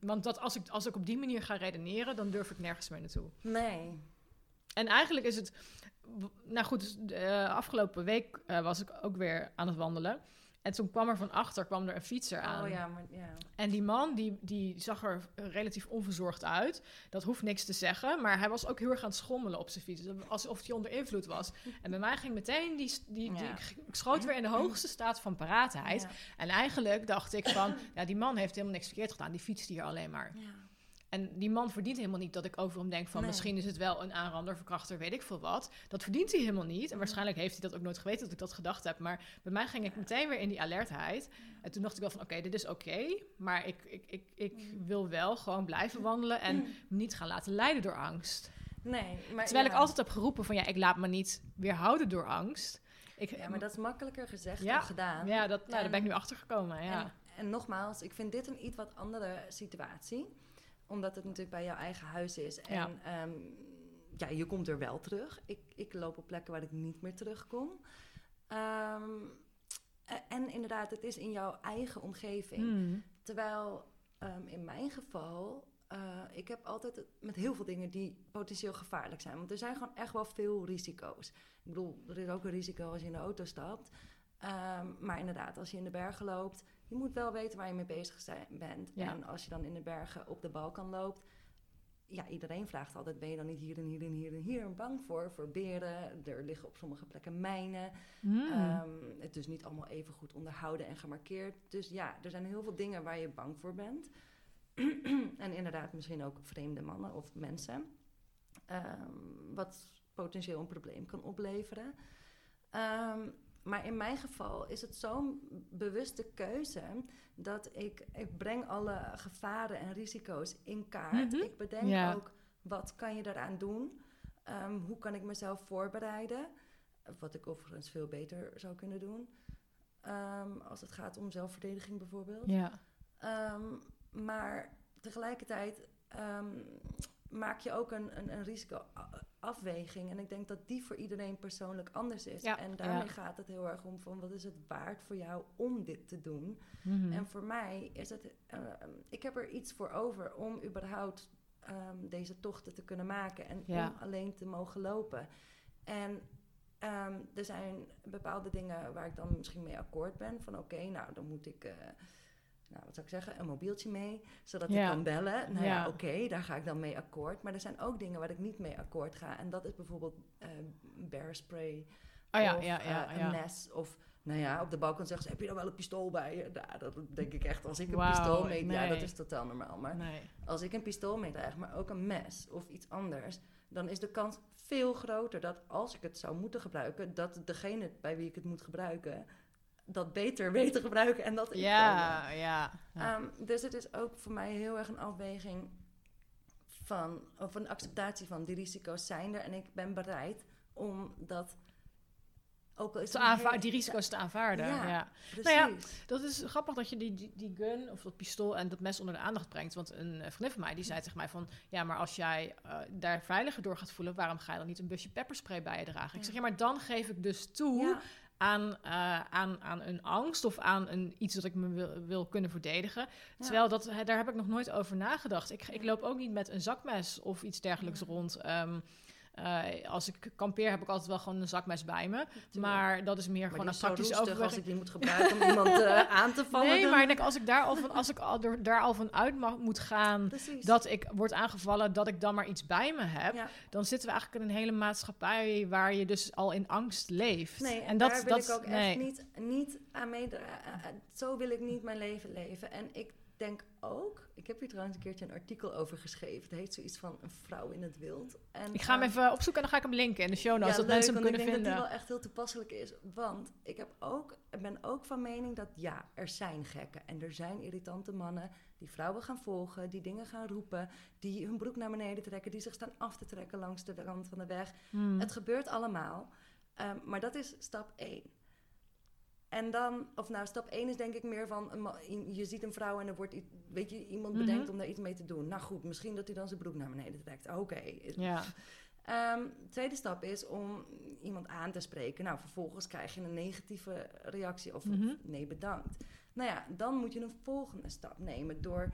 S1: Want dat als, ik, als ik op die manier ga redeneren, dan durf ik nergens meer naartoe.
S2: Nee.
S1: En eigenlijk is het... Nou goed, dus, eh, afgelopen week eh, was ik ook weer aan het wandelen. En toen kwam er van achter kwam er een fietser aan.
S2: Oh ja, maar ja.
S1: En die man, die, die zag er relatief onverzorgd uit. Dat hoeft niks te zeggen. Maar hij was ook heel erg aan het schommelen op zijn fiets. Alsof hij onder invloed was. En bij mij ging meteen die... die, die
S2: Ja.
S1: ik schoot weer in de hoogste staat van paraatheid. En eigenlijk dacht ik van... Ja, die man heeft helemaal niks verkeerd gedaan. Die fietst hier alleen maar. En die man verdient helemaal niet dat ik over hem denk van...
S2: Nee.
S1: misschien is het wel een aanrander, verkrachter, weet ik veel wat. Dat verdient hij helemaal niet. En waarschijnlijk heeft hij dat ook nooit geweten dat ik dat gedacht heb. Maar bij mij ging ik meteen weer in die alertheid. En toen dacht ik wel van, oké, dit is oké. maar ik, ik, ik, ik
S2: Mm.
S1: wil wel gewoon blijven wandelen... en me niet gaan laten leiden door angst.
S2: Nee, maar
S1: Terwijl
S2: ja.
S1: ik altijd heb geroepen van... ja, ik laat me niet weerhouden door angst. Ik,
S2: Ja, maar dat is makkelijker gezegd
S1: Ja.
S2: dan gedaan.
S1: ja, dat, nou, daar
S2: En-
S1: ben ik nu achter gekomen, ja.
S2: En, en nogmaals, ik vind dit een iets wat andere situatie. Omdat het natuurlijk bij jouw eigen huis is. En
S1: Ja.
S2: ja, ja je komt er wel terug. Ik, ik loop op plekken waar ik niet meer terugkom. Ehm, e- en inderdaad, het is in jouw eigen omgeving.
S1: Hmm.
S2: Terwijl ehm, in mijn geval, eh, ik heb altijd met heel veel dingen die potentieel gevaarlijk zijn. Want er zijn gewoon echt wel veel risico's. Ik bedoel, er is ook een risico als je in de auto stapt. Ehm, maar inderdaad, als je in de bergen loopt, je moet wel weten waar je mee bezig bent.
S1: Ja.
S2: En als je dan in de bergen op de Balkan loopt, ja, iedereen vraagt altijd, ben je dan niet hier en hier en hier en hier bang voor? Voor beren, er liggen op sommige plekken mijnen.
S1: Hmm.
S2: Ehm, het is niet allemaal even goed onderhouden en gemarkeerd. Dus ja, er zijn heel veel dingen waar je bang voor bent. en inderdaad, misschien ook vreemde mannen of mensen. Ehm, wat potentieel een probleem kan opleveren. Ehm, maar in mijn geval is het zo'n bewuste keuze dat ik, ik breng alle gevaren en risico's in kaart.
S1: Mhm.
S2: Ik bedenk
S1: Ja.
S2: ook wat kan je daaraan doen. Ehm, hoe kan ik mezelf voorbereiden? Wat ik overigens veel beter zou kunnen doen. Ehm, als het gaat om zelfverdediging bijvoorbeeld.
S1: ja.
S2: Ehm, maar tegelijkertijd maak je ook een, een, een risicoafweging. En ik denk dat die voor iedereen persoonlijk anders is.
S1: Ja,
S2: en daarmee
S1: ja.
S2: gaat het heel erg om van wat is het waard voor jou om dit te doen.
S1: Mhm.
S2: En voor mij is het, ehm, ik heb er iets voor over om überhaupt ehm, deze tochten te kunnen maken en
S1: Ja.
S2: om alleen te mogen lopen. En ehm, er zijn bepaalde dingen waar ik dan misschien mee akkoord ben. Van oké, nou dan moet ik, eh, nou wat zou ik zeggen, een mobieltje mee, zodat
S1: Ja.
S2: ik kan bellen. Nou ja,
S1: Ja.
S2: oké, daar ga ik dan mee akkoord. Maar er zijn ook dingen waar ik niet mee akkoord ga. En dat is bijvoorbeeld eh bear spray
S1: Oh ja,
S2: of
S1: ja, ja,
S2: eh,
S1: ja.
S2: een mes. Of nou ja, op de balkon zeggen ze, heb je dan wel een pistool bij je? Nou, dat denk ik echt, als ik een pistool mee... Ja, dat is totaal normaal. Maar
S1: Nee.
S2: als ik een pistool meedraag, maar ook een mes of iets anders... dan is de kans veel groter dat als ik het zou moeten gebruiken... dat degene bij wie ik het moet gebruiken... dat beter weet te gebruiken en dat.
S1: Ja, ja. ja.
S2: Ehm, dus het is ook voor mij heel erg een afweging van, of een acceptatie van die risico's zijn er. En ik ben bereid om dat ook is
S1: te
S2: het een
S1: aanva-
S2: hele-
S1: die risico's te aanvaarden. Ja.
S2: Ja.
S1: Nou ja. Dat is grappig dat je die, die, die gun of dat pistool en dat mes onder de aandacht brengt. Want een eh, vriendin van mij die zei tegen mij van... ja, maar als jij eh, daar veiliger door gaat voelen... waarom ga je dan niet een busje pepperspray bij je dragen? Ik zeg, ja, maar dan geef ik dus toe...
S2: Ja.
S1: Aan, eh, aan, aan een angst of aan een, iets dat ik me wil, wil kunnen verdedigen. Terwijl dat, daar heb ik nog nooit over nagedacht. Ik, ik loop ook niet met een zakmes of iets dergelijks
S2: Ja.
S1: rond. Ehm, eh, als ik kampeer heb ik altijd wel gewoon een zakmes bij me. Maar dat is meer
S2: Maar
S1: gewoon een praktische overweging.
S2: als ik die moet gebruiken om iemand eh, aan te vallen.
S1: Nee,
S2: dan-
S1: maar ik denk, als ik daar al van, als ik al, er, daar al van uit mag, moet gaan
S2: Precies.
S1: dat ik word aangevallen, dat ik dan maar iets bij me heb,
S2: Ja.
S1: dan zitten we eigenlijk in een hele maatschappij waar je dus al in angst leeft.
S2: Nee, en,
S1: en dat,
S2: daar wil
S1: dat,
S2: ik ook
S1: nee.
S2: echt niet, niet aan meedragen. Zo wil ik niet mijn leven leven. En ik denk ook... Ik heb hier trouwens een keertje een artikel over geschreven. Het heet zoiets van een vrouw in het wild. En,
S1: Ik ga hem
S2: ehm,
S1: even opzoeken en dan ga ik hem linken in de show notes, dat
S2: leuk,
S1: mensen hem kunnen
S2: ik denk
S1: vinden.
S2: dat die wel echt heel toepasselijk is. Want ik heb ook, ben ook van mening dat ja, er zijn gekken. En er zijn irritante mannen die vrouwen gaan volgen, die dingen gaan roepen, die hun broek naar beneden trekken, die zich staan af te trekken langs de rand van de weg.
S1: Hmm.
S2: Het gebeurt allemaal. Ehm, maar dat is stap 1. En dan, of nou, stap 1 is denk ik meer van, je ziet een vrouw en er wordt, weet je, iemand
S1: Mhm.
S2: bedenkt om daar iets mee te doen. Nou goed, misschien dat hij dan zijn broek naar beneden trekt. Oké.
S1: Ja.
S2: Ehm, tweede stap is om iemand aan te spreken. Nou, vervolgens krijg je een negatieve reactie of
S1: Mhm.
S2: nee, bedankt. Nou ja, dan moet je een volgende stap nemen door,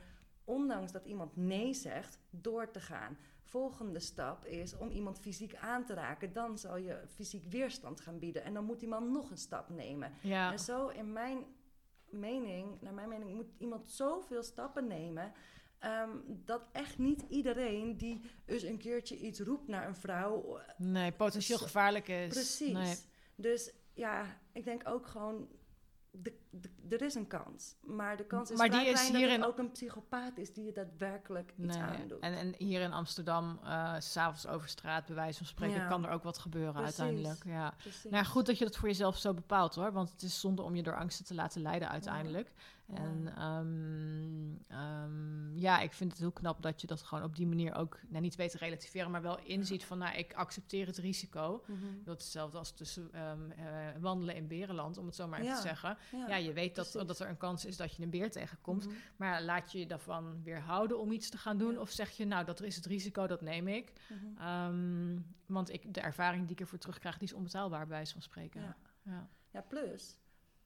S2: ondanks dat iemand nee zegt, door te gaan. Volgende stap is om iemand fysiek aan te raken. Dan zal je fysiek weerstand gaan bieden. En dan moet iemand nog een stap nemen.
S1: Ja.
S2: En zo, in mijn mening, naar mijn mening, moet iemand zoveel stappen nemen. ehm, dat echt niet iedereen die eens een keertje iets roept naar een vrouw. eh,
S1: Nee, potentieel gevaarlijk is.
S2: Precies.
S1: Nee.
S2: Dus ja, ik denk ook gewoon. De, de- er is een kans. Maar de kans is
S1: Maar die is
S2: dat het ook een psychopaat is die je daadwerkelijk iets
S1: Nee.
S2: aandoet.
S1: En, en hier in Amsterdam, eh, s s'avonds over straat, bij wijze van spreken,
S2: Ja.
S1: kan er ook wat gebeuren
S2: Precies.
S1: uiteindelijk. Ja.
S2: Precies.
S1: Nou goed dat je dat voor jezelf zo bepaalt hoor. Want het is zonde om je door angsten te laten leiden uiteindelijk.
S2: Ja.
S1: En ehm, ehm, ja, ik vind het heel knap dat je dat gewoon op die manier ook nou, niet weet te relativeren, maar wel inziet van nou, ik accepteer het risico.
S2: Mhm.
S1: Dat is hetzelfde als tussen ehm, eh, wandelen in Berenland, om het zo maar even
S2: Ja.
S1: te zeggen.
S2: Ja,
S1: Ja, je weet dat, dat er een kans is dat je een beer tegenkomt.
S2: Mhm.
S1: Maar laat je je daarvan weerhouden om iets te gaan doen?
S2: Ja.
S1: Of zeg je, nou, dat is het risico, dat neem ik.
S2: Mhm.
S1: Want ik, de ervaring die ik ervoor terugkrijg, die is onbetaalbaar, bij wijze van spreken.
S2: Ja, plus,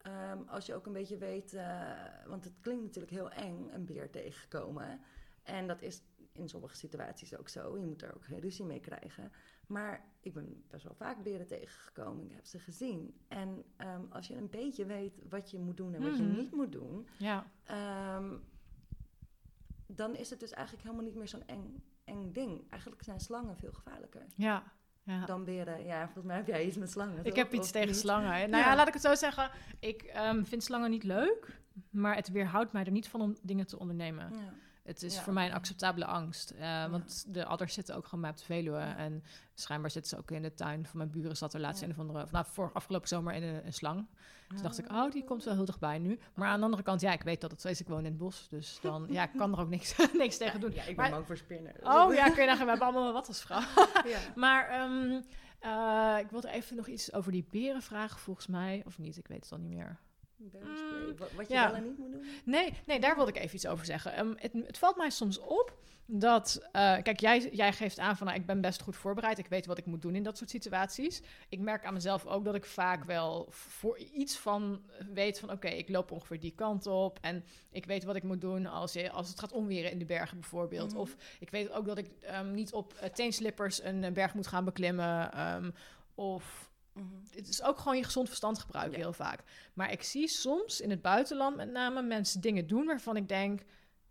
S2: ehm, als je ook een beetje weet, eh, want het klinkt natuurlijk heel eng, een beer tegenkomen. En dat is in sommige situaties ook zo. Je moet er ook geen ruzie mee krijgen. Maar ik ben best wel vaak beren tegengekomen. Ik heb ze gezien. En ehm, als je een beetje weet wat je moet doen en wat
S1: Mhm.
S2: je niet moet doen,
S1: ja.
S2: ehm, dan is het dus eigenlijk helemaal niet meer zo'n eng, eng ding. Eigenlijk zijn slangen veel gevaarlijker
S1: ja. Ja.
S2: dan beren. Ja, volgens mij heb jij iets met slangen.
S1: Ik
S2: toch?
S1: heb iets
S2: Of
S1: tegen
S2: niet?
S1: slangen. Nou ja.
S2: Ja.
S1: laat ik het zo zeggen. Ik ehm, vind slangen niet leuk, maar het weerhoudt mij er niet van om dingen te ondernemen.
S2: Ja.
S1: Het is
S2: Ja,
S1: voor mij een acceptabele angst. eh, Want de adders zitten ook gewoon bij op de Veluwe. En schijnbaar zitten ze ook in de tuin van mijn buren. Zat er laatst
S2: Ja.
S1: een of andere... of Nou, voor afgelopen zomer in een, een slang. Toen dacht ik,
S2: Ah.
S1: oh, die komt wel heel dichtbij nu. Maar aan de andere kant, ja, ik weet dat het zo is. Ik woon in het bos. Dus dan, ja, ik kan er ook niks, niks tegen doen.
S2: Ja, ik ben
S1: Maar-
S2: bang voor spinnen.
S1: Oh ja, kun je nagaan, we hebben allemaal wat als vrouw.
S2: ja.
S1: Maar ehm, eh, ik wilde even nog iets over die beren vragen, volgens mij. Of niet, ik weet het al niet meer. Mm,
S2: Wat, wat je
S1: ja.
S2: wel en niet moet doen.
S1: Nee, nee, daar wilde ik even iets over zeggen. Ehm, het, het valt mij soms op dat... eh, kijk, jij, jij geeft aan van... Nou, ik ben best goed voorbereid. Ik weet wat ik moet doen in dat soort situaties. Ik merk aan mezelf ook dat ik vaak wel voor iets van weet van... Oké, ik loop ongeveer die kant op. En ik weet wat ik moet doen als, je, als het gaat omweren in de bergen bijvoorbeeld.
S2: Mhm.
S1: Of ik weet ook dat ik ehm, niet op uh, teenslippers een eh, berg moet gaan beklimmen. ehm, of
S2: Mhm.
S1: het is ook gewoon je gezond verstand gebruiken
S2: Ja.
S1: heel vaak. Maar ik zie soms in het buitenland met name mensen dingen doen waarvan ik denk,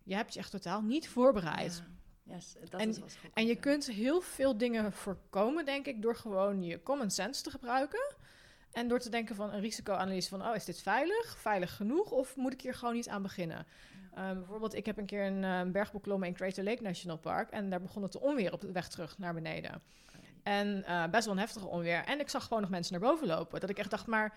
S1: je hebt je echt totaal niet voorbereid.
S2: Ja, yes, dat
S1: En-
S2: is schokkend,
S1: En je
S2: ja.
S1: kunt heel veel dingen voorkomen, denk ik, door gewoon je common sense te gebruiken. En door te denken van een risicoanalyse van, oh, is dit veilig? Veilig genoeg? Of moet ik hier gewoon niet aan beginnen? Um, bijvoorbeeld, ik heb een keer een uh, berg beklommen in Crater Lake National Park. En daar begon het te onweer op de weg terug naar beneden. En uh, best wel een heftige onweer. En ik zag gewoon nog mensen naar boven lopen. Dat ik echt dacht, maar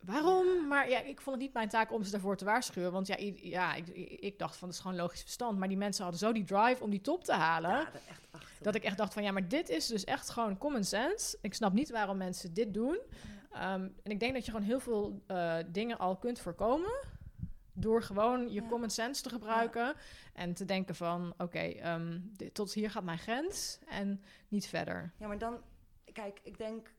S1: waarom? Maar ja, ik vond het niet mijn taak om ze daarvoor te waarschuwen. Want ja, ja ik, ik, dacht van, dat is gewoon logisch verstand. Maar die mensen hadden zo die drive om die top te halen.
S2: Ja, dat, echt
S1: dat ik echt dacht van, ja, maar dit is dus echt gewoon common sense. Ik snap niet waarom mensen dit doen. Um, en ik denk dat je gewoon heel veel uh, dingen al kunt voorkomen door gewoon je ja. common sense te gebruiken ja. en te denken van, oké, okay, um, tot hier gaat mijn grens en niet verder.
S2: Ja, maar dan, kijk, ik denk,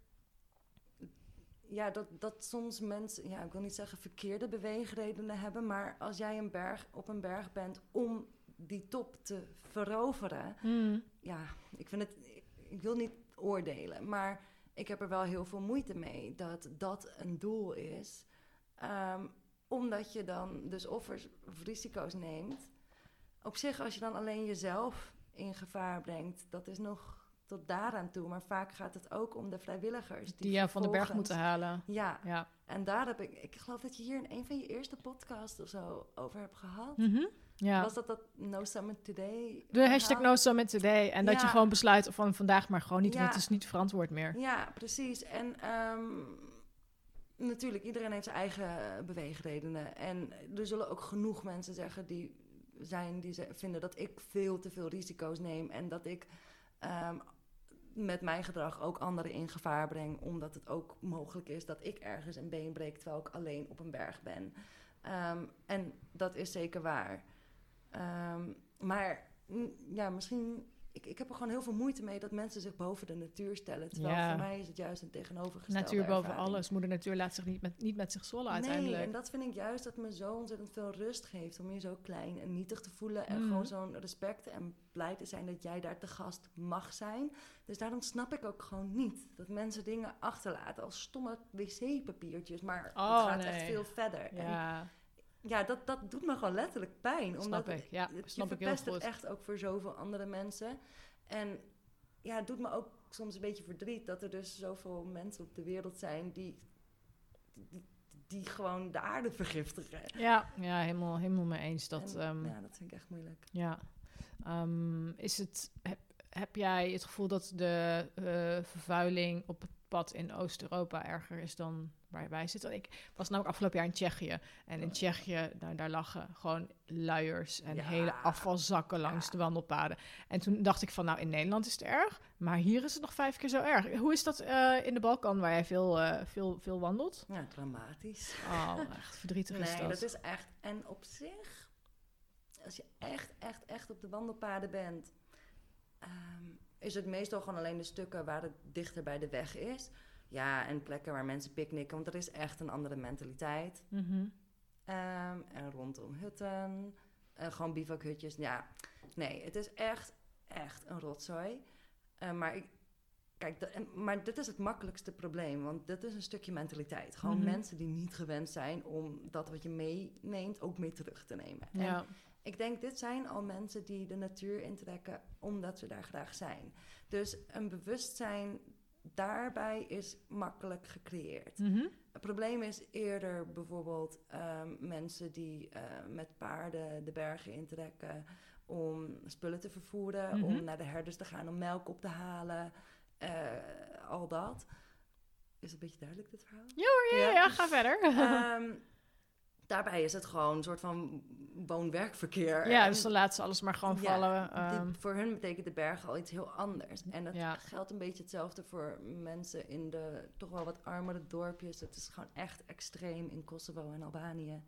S2: ja, dat, dat soms mensen, ja, ik wil niet zeggen verkeerde beweegredenen hebben, maar als jij een berg op een berg bent om die top te veroveren,
S1: mm.
S2: ja, ik vind het, ik wil niet oordelen, maar ik heb er wel heel veel moeite mee dat dat een doel is. Um, omdat je dan dus offers of risico's neemt. Op zich, als je dan alleen jezelf in gevaar brengt, dat is nog tot daaraan toe. Maar vaak gaat het ook om de vrijwilligers. Die,
S1: die je van de berg moeten halen.
S2: Ja.
S1: ja.
S2: En daar heb ik, ik geloof dat je hier in een van je eerste podcasts of zo over hebt gehad.
S1: Mm -hmm. Ja.
S2: Was dat dat No Summit Today?
S1: De hashtag No Summit Today. En dat je gewoon besluit van vandaag maar gewoon niet,
S2: ja.
S1: want het is niet verantwoord meer.
S2: Ja, precies. En um, natuurlijk, iedereen heeft zijn eigen beweegredenen. En er zullen ook genoeg mensen zeggen die zijn die ze vinden dat ik veel te veel risico's neem en dat ik um, met mijn gedrag ook anderen in gevaar breng, omdat het ook mogelijk is dat ik ergens een been breek terwijl ik alleen op een berg ben. Um, en dat is zeker waar. Um, maar ja, misschien ik, ik heb er gewoon heel veel moeite mee dat mensen zich boven de natuur stellen. Terwijl
S1: Ja.
S2: voor mij is het juist een tegenovergestelde
S1: Natuur boven
S2: ervaring.
S1: alles. Moeder natuur laat zich niet met, niet met zich zollen uiteindelijk.
S2: Nee, en dat vind ik juist dat me zo ontzettend veel rust geeft. Om je zo klein en nietig te voelen. En
S1: Mhm.
S2: gewoon zo'n respect en blij te zijn dat jij daar te gast mag zijn. Dus daarom snap ik ook gewoon niet dat mensen dingen achterlaten als stomme wc-papiertjes. Maar
S1: Oh,
S2: het gaat echt veel verder. En
S1: Ja,
S2: dat, dat doet me gewoon letterlijk pijn. Omdat
S1: snap ik. Ja,
S2: het-
S1: snap
S2: je
S1: ik
S2: verpest het echt ook voor zoveel andere mensen. En ja, het doet me ook soms een beetje verdriet dat er dus zoveel mensen op de wereld zijn die, die, die gewoon de aarde vergiftigen.
S1: Ja, ja helemaal, helemaal mee eens. Dat,
S2: En,
S1: ehm,
S2: ja, dat vind ik echt moeilijk.
S1: Ja. Ehm, is het, heb, heb jij het gevoel dat de eh, vervuiling op het pad in Oost-Europa erger is dan waar wij zitten? Ik was namelijk afgelopen jaar in Tsjechië. En in Tsjechië, nou, daar lagen gewoon luiers en
S2: Ja.
S1: hele afvalzakken langs
S2: Ja.
S1: de wandelpaden. En toen dacht ik van, nou, in Nederland is het erg, maar hier is het nog vijf keer zo erg. Hoe is dat eh, in de Balkan, waar jij veel, eh, veel, veel wandelt?
S2: Ja, dramatisch.
S1: Oh, echt verdrietig is
S2: Nee,
S1: dat.
S2: dat is echt. En op zich, als je echt, echt, echt op de wandelpaden bent, ehm, is het meestal gewoon alleen de stukken waar het dichter bij de weg is. Ja, en plekken waar mensen picknicken, want er is echt een andere mentaliteit.
S1: Mhm.
S2: Ehm, en rondom hutten, en gewoon bivakhutjes. Ja, nee, het is echt, echt een rotzooi. Eh, maar ik, kijk, maar dit is het makkelijkste probleem, want dit is een stukje mentaliteit. Gewoon
S1: Mhm.
S2: mensen die niet gewend zijn om dat wat je meeneemt ook mee terug te nemen. En
S1: Ja.
S2: Ik denk, dit zijn al mensen die de natuur intrekken omdat ze daar graag zijn. Dus een bewustzijn daarbij is makkelijk gecreëerd.
S1: Mhm.
S2: Het probleem is eerder bijvoorbeeld ehm, mensen die eh, met paarden de bergen intrekken om spullen te vervoeren,
S1: Mhm.
S2: om naar de herders te gaan om melk op te halen, eh, al dat. Is het een beetje duidelijk dit verhaal?
S1: Ja, ja,
S2: Ja.
S1: ja, ga verder.
S2: Ehm, daarbij is het gewoon een soort van woon-werkverkeer.
S1: Ja, dus dan laten ze alles maar gewoon
S2: Ja,
S1: vallen. ehm.
S2: voor hun betekent de berg al iets heel anders. En dat
S1: Ja.
S2: geldt een beetje hetzelfde voor mensen in de toch wel wat armere dorpjes. Het is gewoon echt extreem in Kosovo en Albanië.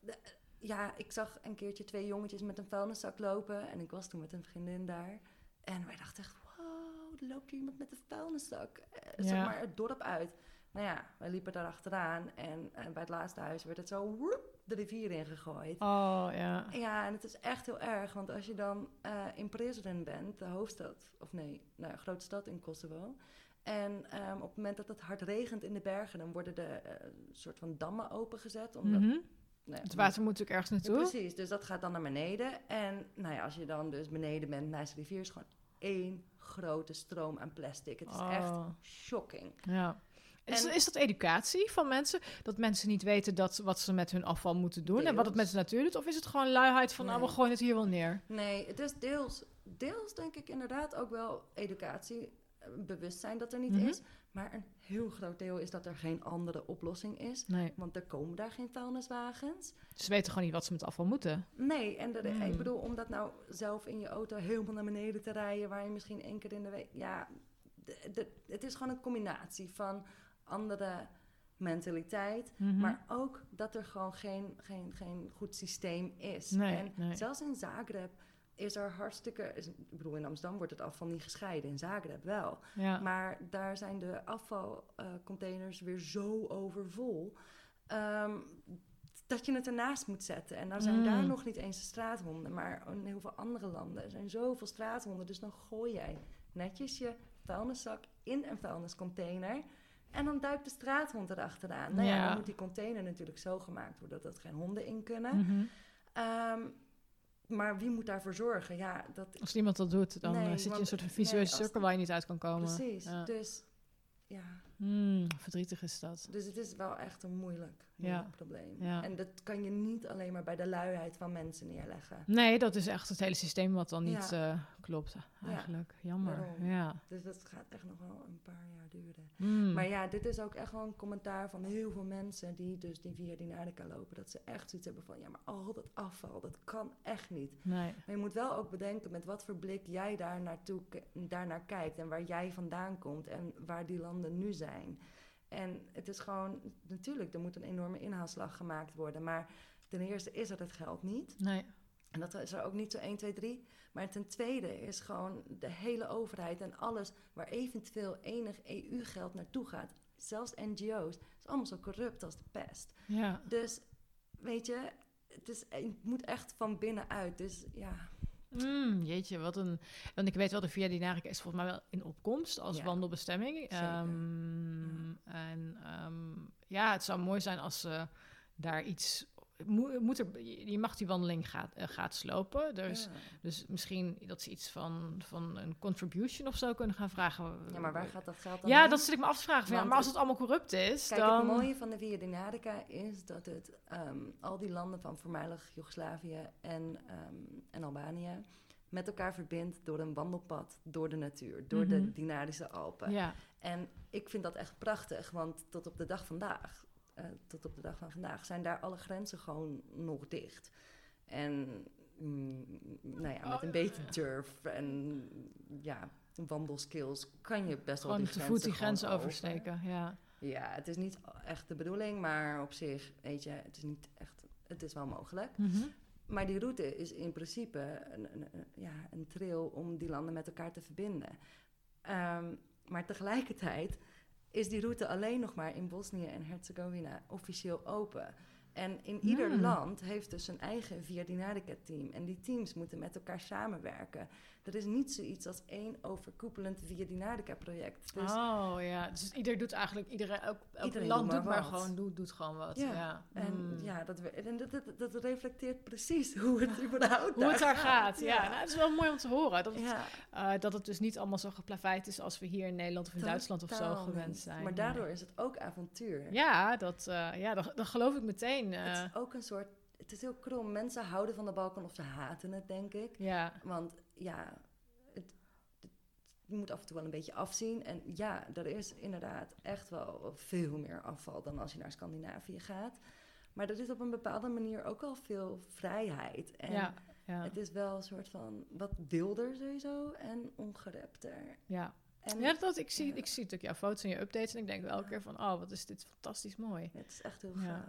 S2: De- ja, ik zag een keertje twee jongetjes met een vuilniszak lopen. En ik was toen met een vriendin daar. En wij dachten echt, wow, er loopt hier iemand met een vuilniszak. Eh,
S1: Ja.
S2: Zeg maar het dorp uit. Nou ja, wij liepen daar achteraan. En, eh, bij het laatste huis werd het zo woep, de rivier ingegooid.
S1: Oh, ja.
S2: Ja, en het is echt heel erg, want als je dan eh, in Prizren bent, de hoofdstad, of nee, nou, grote stad in Kosovo. En ehm, op het moment dat het hard regent in de bergen, dan worden de eh, soort van dammen opengezet. Omdat,
S1: Mhm.
S2: nou ja,
S1: Het water moet natuurlijk ergens
S2: Ja,
S1: naartoe.
S2: precies, dus dat gaat dan naar beneden. En nou ja, als je dan dus beneden bent naast de rivier, is gewoon één grote stroom aan plastic. Het is echt
S1: Oh,
S2: shocking.
S1: ja. Is,
S2: En-
S1: is dat educatie van mensen? Dat mensen niet weten dat, wat ze met hun afval moeten doen en wat het met de natuur doet? Of is het gewoon luiheid van, nou, we gooien het hier wel neer?
S2: Nee, het is deels, deels denk ik inderdaad ook wel educatie, eh, bewustzijn dat er niet
S1: Mhm.
S2: is. Maar een heel groot deel is dat er geen andere oplossing is.
S1: Nee,
S2: Want er komen daar geen vuilniswagens.
S1: ze weten gewoon niet wat ze met afval moeten.
S2: Nee, en
S1: Hmm.
S2: ik bedoel, om dat nou zelf in je auto helemaal naar beneden te rijden, waar je misschien één keer in de week. Ja, de- de- het is gewoon een combinatie van andere mentaliteit.
S1: Mhm.
S2: Maar ook dat er gewoon geen, geen, geen goed systeem is.
S1: Nee,
S2: en
S1: nee.
S2: zelfs in Zagreb is er hartstikke... Is, ik bedoel, in Amsterdam wordt het afval niet gescheiden. In Zagreb wel.
S1: ja.
S2: Maar daar zijn de afvalcontainers weer zo overvol... ehm, dat je het ernaast moet zetten. En dan zijn
S1: Mm.
S2: daar nog niet eens de straathonden... maar in heel veel andere landen er zijn zoveel straathonden. Dus dan gooi jij netjes je vuilniszak in een vuilniscontainer... En dan duikt de straathond erachteraan. Nou ja,
S1: Ja.
S2: dan moet die container natuurlijk zo gemaakt worden dat er geen honden in kunnen.
S1: Mhm.
S2: Ehm, maar wie moet daarvoor zorgen? Ja, dat
S1: Als niemand dat doet, dan
S2: Nee,
S1: eh, zit je in een soort
S2: nee,
S1: visueuze cirkel waar je niet uit kan komen.
S2: precies.
S1: Ja.
S2: Dus ja,
S1: Hmm, verdrietig is dat.
S2: dus het is wel echt een moeilijk,
S1: Ja.
S2: probleem.
S1: Ja.
S2: En dat kan je niet alleen maar bij de luiheid van mensen neerleggen.
S1: Nee, dat is echt het hele systeem wat dan niet eh, klopt eigenlijk. Jammer. Ja.
S2: Dus dat gaat echt nog wel een paar jaar duren.
S1: Hmm.
S2: Maar ja, dit is ook echt wel een commentaar van heel veel mensen die dus die via Dynamica lopen. Dat ze echt zoiets hebben van, ja, maar al dat afval, dat kan echt niet.
S1: Nee.
S2: Maar je moet wel ook bedenken met wat voor blik jij daar naartoe, daarnaar kijkt en waar jij vandaan komt en waar die landen nu zijn. En het is gewoon, natuurlijk, er moet een enorme inhaalslag gemaakt worden. Maar ten eerste is er het geld niet.
S1: Nee.
S2: En dat is er ook niet zo 1, 2, 3. Maar ten tweede is gewoon de hele overheid en alles waar eventueel enig EU-geld naartoe gaat, zelfs NGO's, is allemaal zo corrupt als de pest.
S1: Ja.
S2: Dus weet je, het, is, het moet echt van binnenuit. Dus ja,
S1: Mm, jeetje, wat een... Want ik weet wel, de Via Dinarica is volgens mij wel in opkomst als
S2: Ja,
S1: wandelbestemming. Ehm, En ehm, ja, het zou mooi zijn als ze daar iets... Moet, er, je mag die wandeling gaat, eh, gaat slopen. Dus,
S2: ja.
S1: dus misschien dat ze iets van, van een contribution of zo kunnen gaan vragen.
S2: ja, maar waar gaat dat geld dan
S1: Ja,
S2: heen?
S1: dat zit ik me af te vragen. Van, ja,
S2: Want
S1: maar als
S2: het-
S1: allemaal corrupt is,
S2: Kijk,
S1: dan...
S2: het mooie van de Via Dinarica is dat het ehm, al die landen van voormalig Joegoslavië en, ehm, en Albanië met elkaar verbindt door een wandelpad door de natuur, door
S1: Mhm.
S2: de Dinarische Alpen.
S1: Ja,
S2: En ik vind dat echt prachtig, want tot op de dag vandaag, eh, tot op de dag van vandaag, zijn daar alle grenzen gewoon nog dicht. En mm, nou ja, met
S1: Oh,
S2: een beetje durf en ja, wandelskills kan je best wel die
S1: te voet die
S2: grenzen
S1: oversteken. Ja.
S2: ja, het is niet echt de bedoeling, maar op zich, weet je, het is niet echt, het is wel mogelijk.
S1: Mhm.
S2: Maar die route is in principe een, een, een- ja, een trail om die landen met elkaar te verbinden. Ehm, maar tegelijkertijd is die route alleen nog maar in Bosnië en Herzegovina officieel open. En in ieder
S1: Hmm.
S2: land heeft dus een eigen Via Dinarica team. En die teams moeten met elkaar samenwerken. Er is niet zoiets als één overkoepelend Via Dinarica project. Dus
S1: oh ja, dus ieder doet eigenlijk, iedereen, elk, elk
S2: Iedereen
S1: land
S2: doet
S1: doet
S2: maar wat.
S1: gewoon, doet, doet gewoon wat.
S2: Ja,
S1: Ja,
S2: En
S1: Mm.
S2: ja, dat, en dat, dat, dat reflecteert precies hoe het überhaupt
S1: Hoe het daar gaat, ja. Nou, het is wel mooi om te horen. Dat het,
S2: ja,
S1: eh, dat het dus niet allemaal zo geplaveid is als we hier in Nederland of in Duitsland of zo gewend zijn.
S2: Maar daardoor is het ook avontuur.
S1: Ja, dat, eh, ja dat, dat geloof ik meteen. eh,
S2: Het is ook een soort... Het is heel krom. Mensen houden van de Balkan of ze haten het, denk ik.
S1: ja,
S2: Want ja, het, het- je moet af en toe wel een beetje afzien. En ja, er is inderdaad echt wel veel meer afval dan als je naar Scandinavië gaat. Maar er is op een bepaalde manier ook al veel vrijheid. En
S1: ja, ja,
S2: het is wel een soort van wat wilder sowieso en ongerepter.
S1: ja.
S2: En
S1: ja dat, ik, zie,
S2: ja.
S1: ik zie natuurlijk jouw foto's en je updates en ik denk wel elke keer van, oh, wat is dit fantastisch mooi.
S2: het is echt heel gaaf.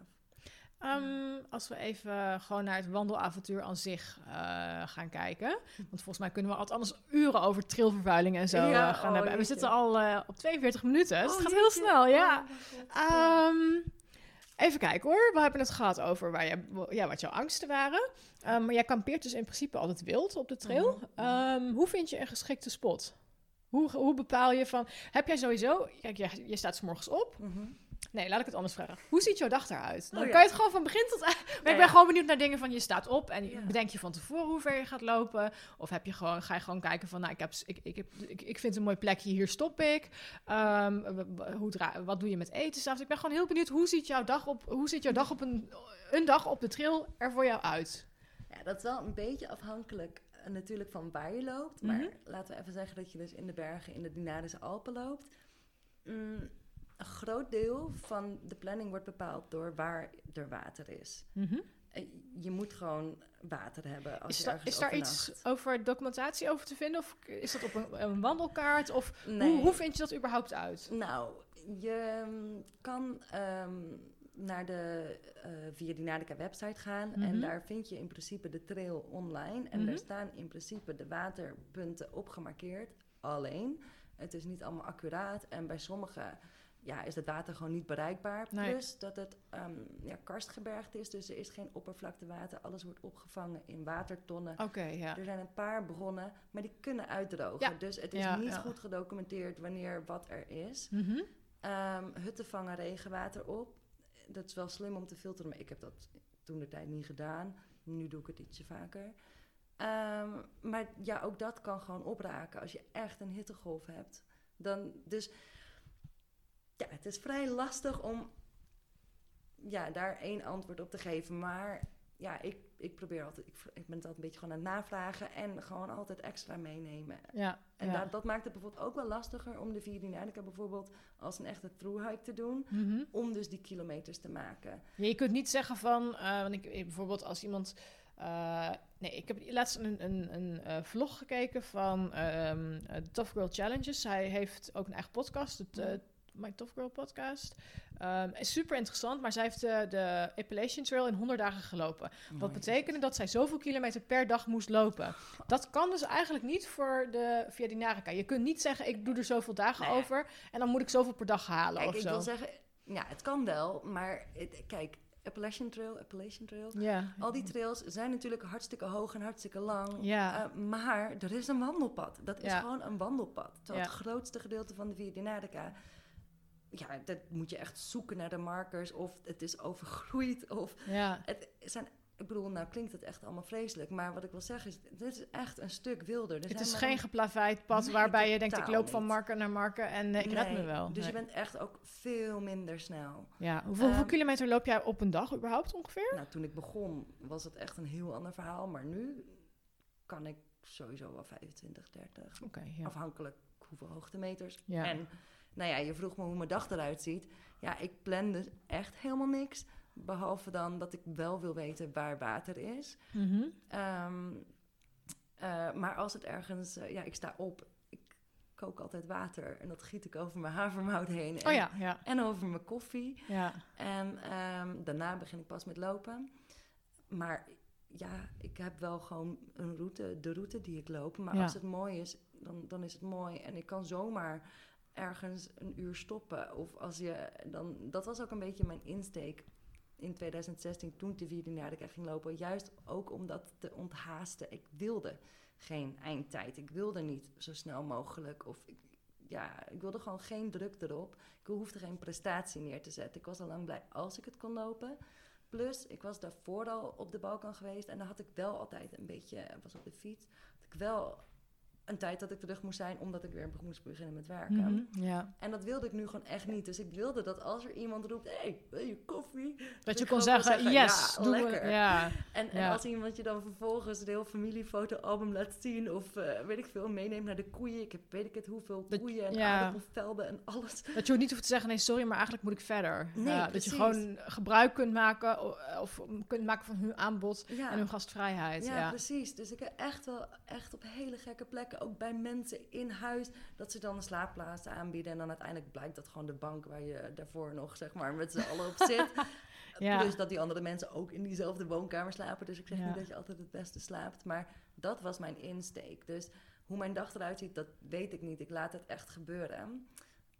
S1: Ehm, als we even gewoon naar het wandelavontuur aan zich eh, gaan kijken. Want volgens mij kunnen we altijd anders uren over trilvervuiling en zo
S2: Ja,
S1: eh, gaan
S2: oh,
S1: hebben. En we zitten al eh, op 42 minuten, dus
S2: Oh,
S1: het gaat heel
S2: jeetje.
S1: snel, ja.
S2: Oh.
S1: Ehm, even kijken hoor. We hebben het gehad over waar je, ja, wat jouw angsten waren. Ehm, maar jij kampeert dus in principe altijd wild op de trail.
S2: Mhm.
S1: Hoe vind je een geschikte spot? Hoe, hoe bepaal je van... Heb jij sowieso... Kijk, je, je staat 's morgens op.
S2: Mhm.
S1: Nee, laat ik het anders vragen. Hoe ziet jouw dag eruit? Dan
S2: Oh, ja.
S1: kan je het gewoon van begin tot eind... Maar ik ben
S2: ja.
S1: gewoon benieuwd naar dingen van... Je staat op en
S2: Ja.
S1: bedenk je van tevoren hoe ver je gaat lopen. Of heb je gewoon, ga je gewoon kijken van... Nou, ik, heb, ik, ik, heb, ik, ik vind een mooi plekje, hier stop ik. W- hoe dra- wat doe je met eten s'avonds? Ik ben gewoon heel benieuwd. Hoe ziet jouw dag op, hoe ziet jouw dag op een, een dag op de trail er voor jou uit?
S2: Ja, dat is wel een beetje afhankelijk eh, natuurlijk van waar je loopt. Maar
S1: Mhm.
S2: laten we even zeggen dat je dus in de bergen in de Dinarische Alpen loopt. Mm, een groot deel van de planning wordt bepaald door waar er water is.
S1: Mhm.
S2: Je moet gewoon water hebben als
S1: Is,
S2: je
S1: daar-
S2: ergens
S1: is daar iets over documentatie over te vinden? Of is dat op een, een wandelkaart? Of
S2: Nee.
S1: hoe, hoe vind je dat überhaupt uit?
S2: Nou, je mm, kan ehm, naar de eh Via Dinarica website gaan
S1: Mhm.
S2: en daar vind je in principe de trail online. En
S1: Mhm.
S2: daar staan in principe de waterpunten opgemarkeerd. Alleen, het is niet allemaal accuraat en bij sommige ja, is het water gewoon niet bereikbaar.
S1: Nee.
S2: Plus dat het ehm, ja, karstgebergte is, dus er is geen oppervlaktewater. Alles wordt opgevangen in watertonnen.
S1: Oké, ja.
S2: Er zijn een paar bronnen, maar die kunnen uitdrogen.
S1: Ja.
S2: Dus het is
S1: Ja,
S2: niet goed gedocumenteerd wanneer wat er is.
S1: Mhm.
S2: Ehm, hutten vangen regenwater op. Dat is wel slim om te filteren, maar ik heb dat toen de tijd niet gedaan. Nu doe ik het ietsje vaker. Ehm, maar ja, ook dat kan gewoon opraken als je echt een hittegolf hebt. Dan, dus ja, het is vrij lastig om ja, daar één antwoord op te geven. Maar ja, ik, ik probeer altijd, ik, ik ben het altijd een beetje gewoon aan het navragen en gewoon altijd extra meenemen.
S1: Ja,
S2: En
S1: ja.
S2: dat, dat maakt het bijvoorbeeld ook wel lastiger om de Via Dinarica bijvoorbeeld als een echte through-hike te doen.
S1: Mhm.
S2: Om dus die kilometers te maken.
S1: Ja, je kunt niet zeggen van, eh, want ik, bijvoorbeeld als iemand, eh, nee, ik heb laatst een, een, een eh, vlog gekeken van de Tough Girl Challenges. Zij heeft ook een eigen podcast, het My Tough Girl podcast. Ehm, is super interessant, maar zij heeft de, de Appalachian Trail in 100 dagen gelopen. Wat betekende dat zij zoveel kilometer per dag moest lopen. Dat kan dus eigenlijk niet voor de Via Dinarica. Je kunt niet zeggen, ik doe er zoveel dagen
S2: Nee.
S1: over en dan moet ik zoveel per dag halen
S2: Kijk,
S1: of
S2: ik
S1: zo.
S2: wil zeggen, ja, het kan wel, maar het- kijk, Appalachian Trail, Appalachian Trail.
S1: ja.
S2: Al die trails zijn natuurlijk hartstikke hoog en hartstikke lang.
S1: Ja.
S2: Eh, maar er is een wandelpad. Dat is
S1: Ja.
S2: gewoon een wandelpad. Terwijl het grootste gedeelte van de Via Dinarica... Ja, dat moet je echt zoeken naar de markers. Of het is overgroeid. Of
S1: ja.
S2: het zijn... Ik bedoel, nou klinkt het echt allemaal vreselijk. Maar wat ik wil zeggen is, dit is echt een stuk wilder. Er
S1: Het is geen
S2: een-
S1: geplaveid pad
S2: Nee,
S1: waarbij je denkt, ik loop van marker naar marker en eh, ik red me
S2: Nee,
S1: wel.
S2: Dus
S1: Nee.
S2: je bent echt ook veel minder snel.
S1: Ja, hoeveel, hoeveel
S2: Ehm,
S1: kilometer loop jij op een dag überhaupt ongeveer?
S2: Nou, toen ik begon was het echt een heel ander verhaal. Maar nu kan ik sowieso wel 25, 30.
S1: Oké, ja.
S2: Afhankelijk hoeveel hoogtemeters.
S1: Ja.
S2: En nou ja, je vroeg me hoe mijn dag eruit ziet. Ja, ik plan dus echt helemaal niks. Behalve dan dat ik wel wil weten waar water is.
S1: Mhm.
S2: Ehm, eh, maar als het ergens... eh, ja, ik sta op. Ik kook altijd water. En dat giet ik over mijn havermout heen. En,
S1: Oh ja, ja,
S2: En over mijn koffie.
S1: ja.
S2: En ehm, daarna begin ik pas met lopen. Maar ja, ik heb wel gewoon een route, de route die ik loop. Maar als het mooi is, dan, dan is het mooi. En ik kan zomaar ergens een uur stoppen. Of als je dan, dat was ook een beetje mijn insteek in 2016 toen ik de vierde jaar ik ging lopen. Juist ook om dat te onthaasten. Ik wilde geen eindtijd. Ik wilde niet zo snel mogelijk. Of ik, ja, ik wilde gewoon geen druk erop. Ik hoefde geen prestatie neer te zetten. Ik was al lang blij als ik het kon lopen. Plus, ik was daarvoor al op de Balkan geweest. En dan had ik wel altijd een beetje, was op de fiets, ik wel een tijd dat ik terug moest zijn, omdat ik weer moest beginnen met werken.
S1: Ja.
S2: En dat wilde ik nu gewoon echt niet. Dus ik wilde dat als er iemand roept, hé, hey, wil je koffie?
S1: Dat je kon zeggen, yes,
S2: ja,
S1: doe we-
S2: lekker.
S1: Ja,
S2: En, en
S1: Ja.
S2: als iemand je dan vervolgens de hele familiefotoalbum laat zien... of eh, weet ik veel, meeneemt naar de koeien. Ik heb weet ik het hoeveel
S1: Dat-
S2: koeien en
S1: ja.
S2: aardappelvelden en alles.
S1: dat je ook niet hoeft te zeggen, nee, sorry, maar eigenlijk moet ik verder.
S2: Nee,
S1: dat je gewoon gebruik kunt maken o- of kunt maken van hun aanbod en hun gastvrijheid.
S2: Ja,
S1: Ja,
S2: precies. Dus ik heb echt wel echt op hele gekke plekken, ook bij mensen in huis, dat ze dan een slaapplaats aanbieden. En dan uiteindelijk blijkt dat gewoon de bank waar je daarvoor nog, zeg maar, met z'n allen op zit.
S1: Ja.
S2: Plus dat die andere mensen ook in diezelfde woonkamer slapen. Dus ik zeg
S1: Ja.
S2: niet dat je altijd het beste slaapt. Maar dat was mijn insteek. Dus hoe mijn dag eruit ziet, dat weet ik niet. Ik laat het echt gebeuren.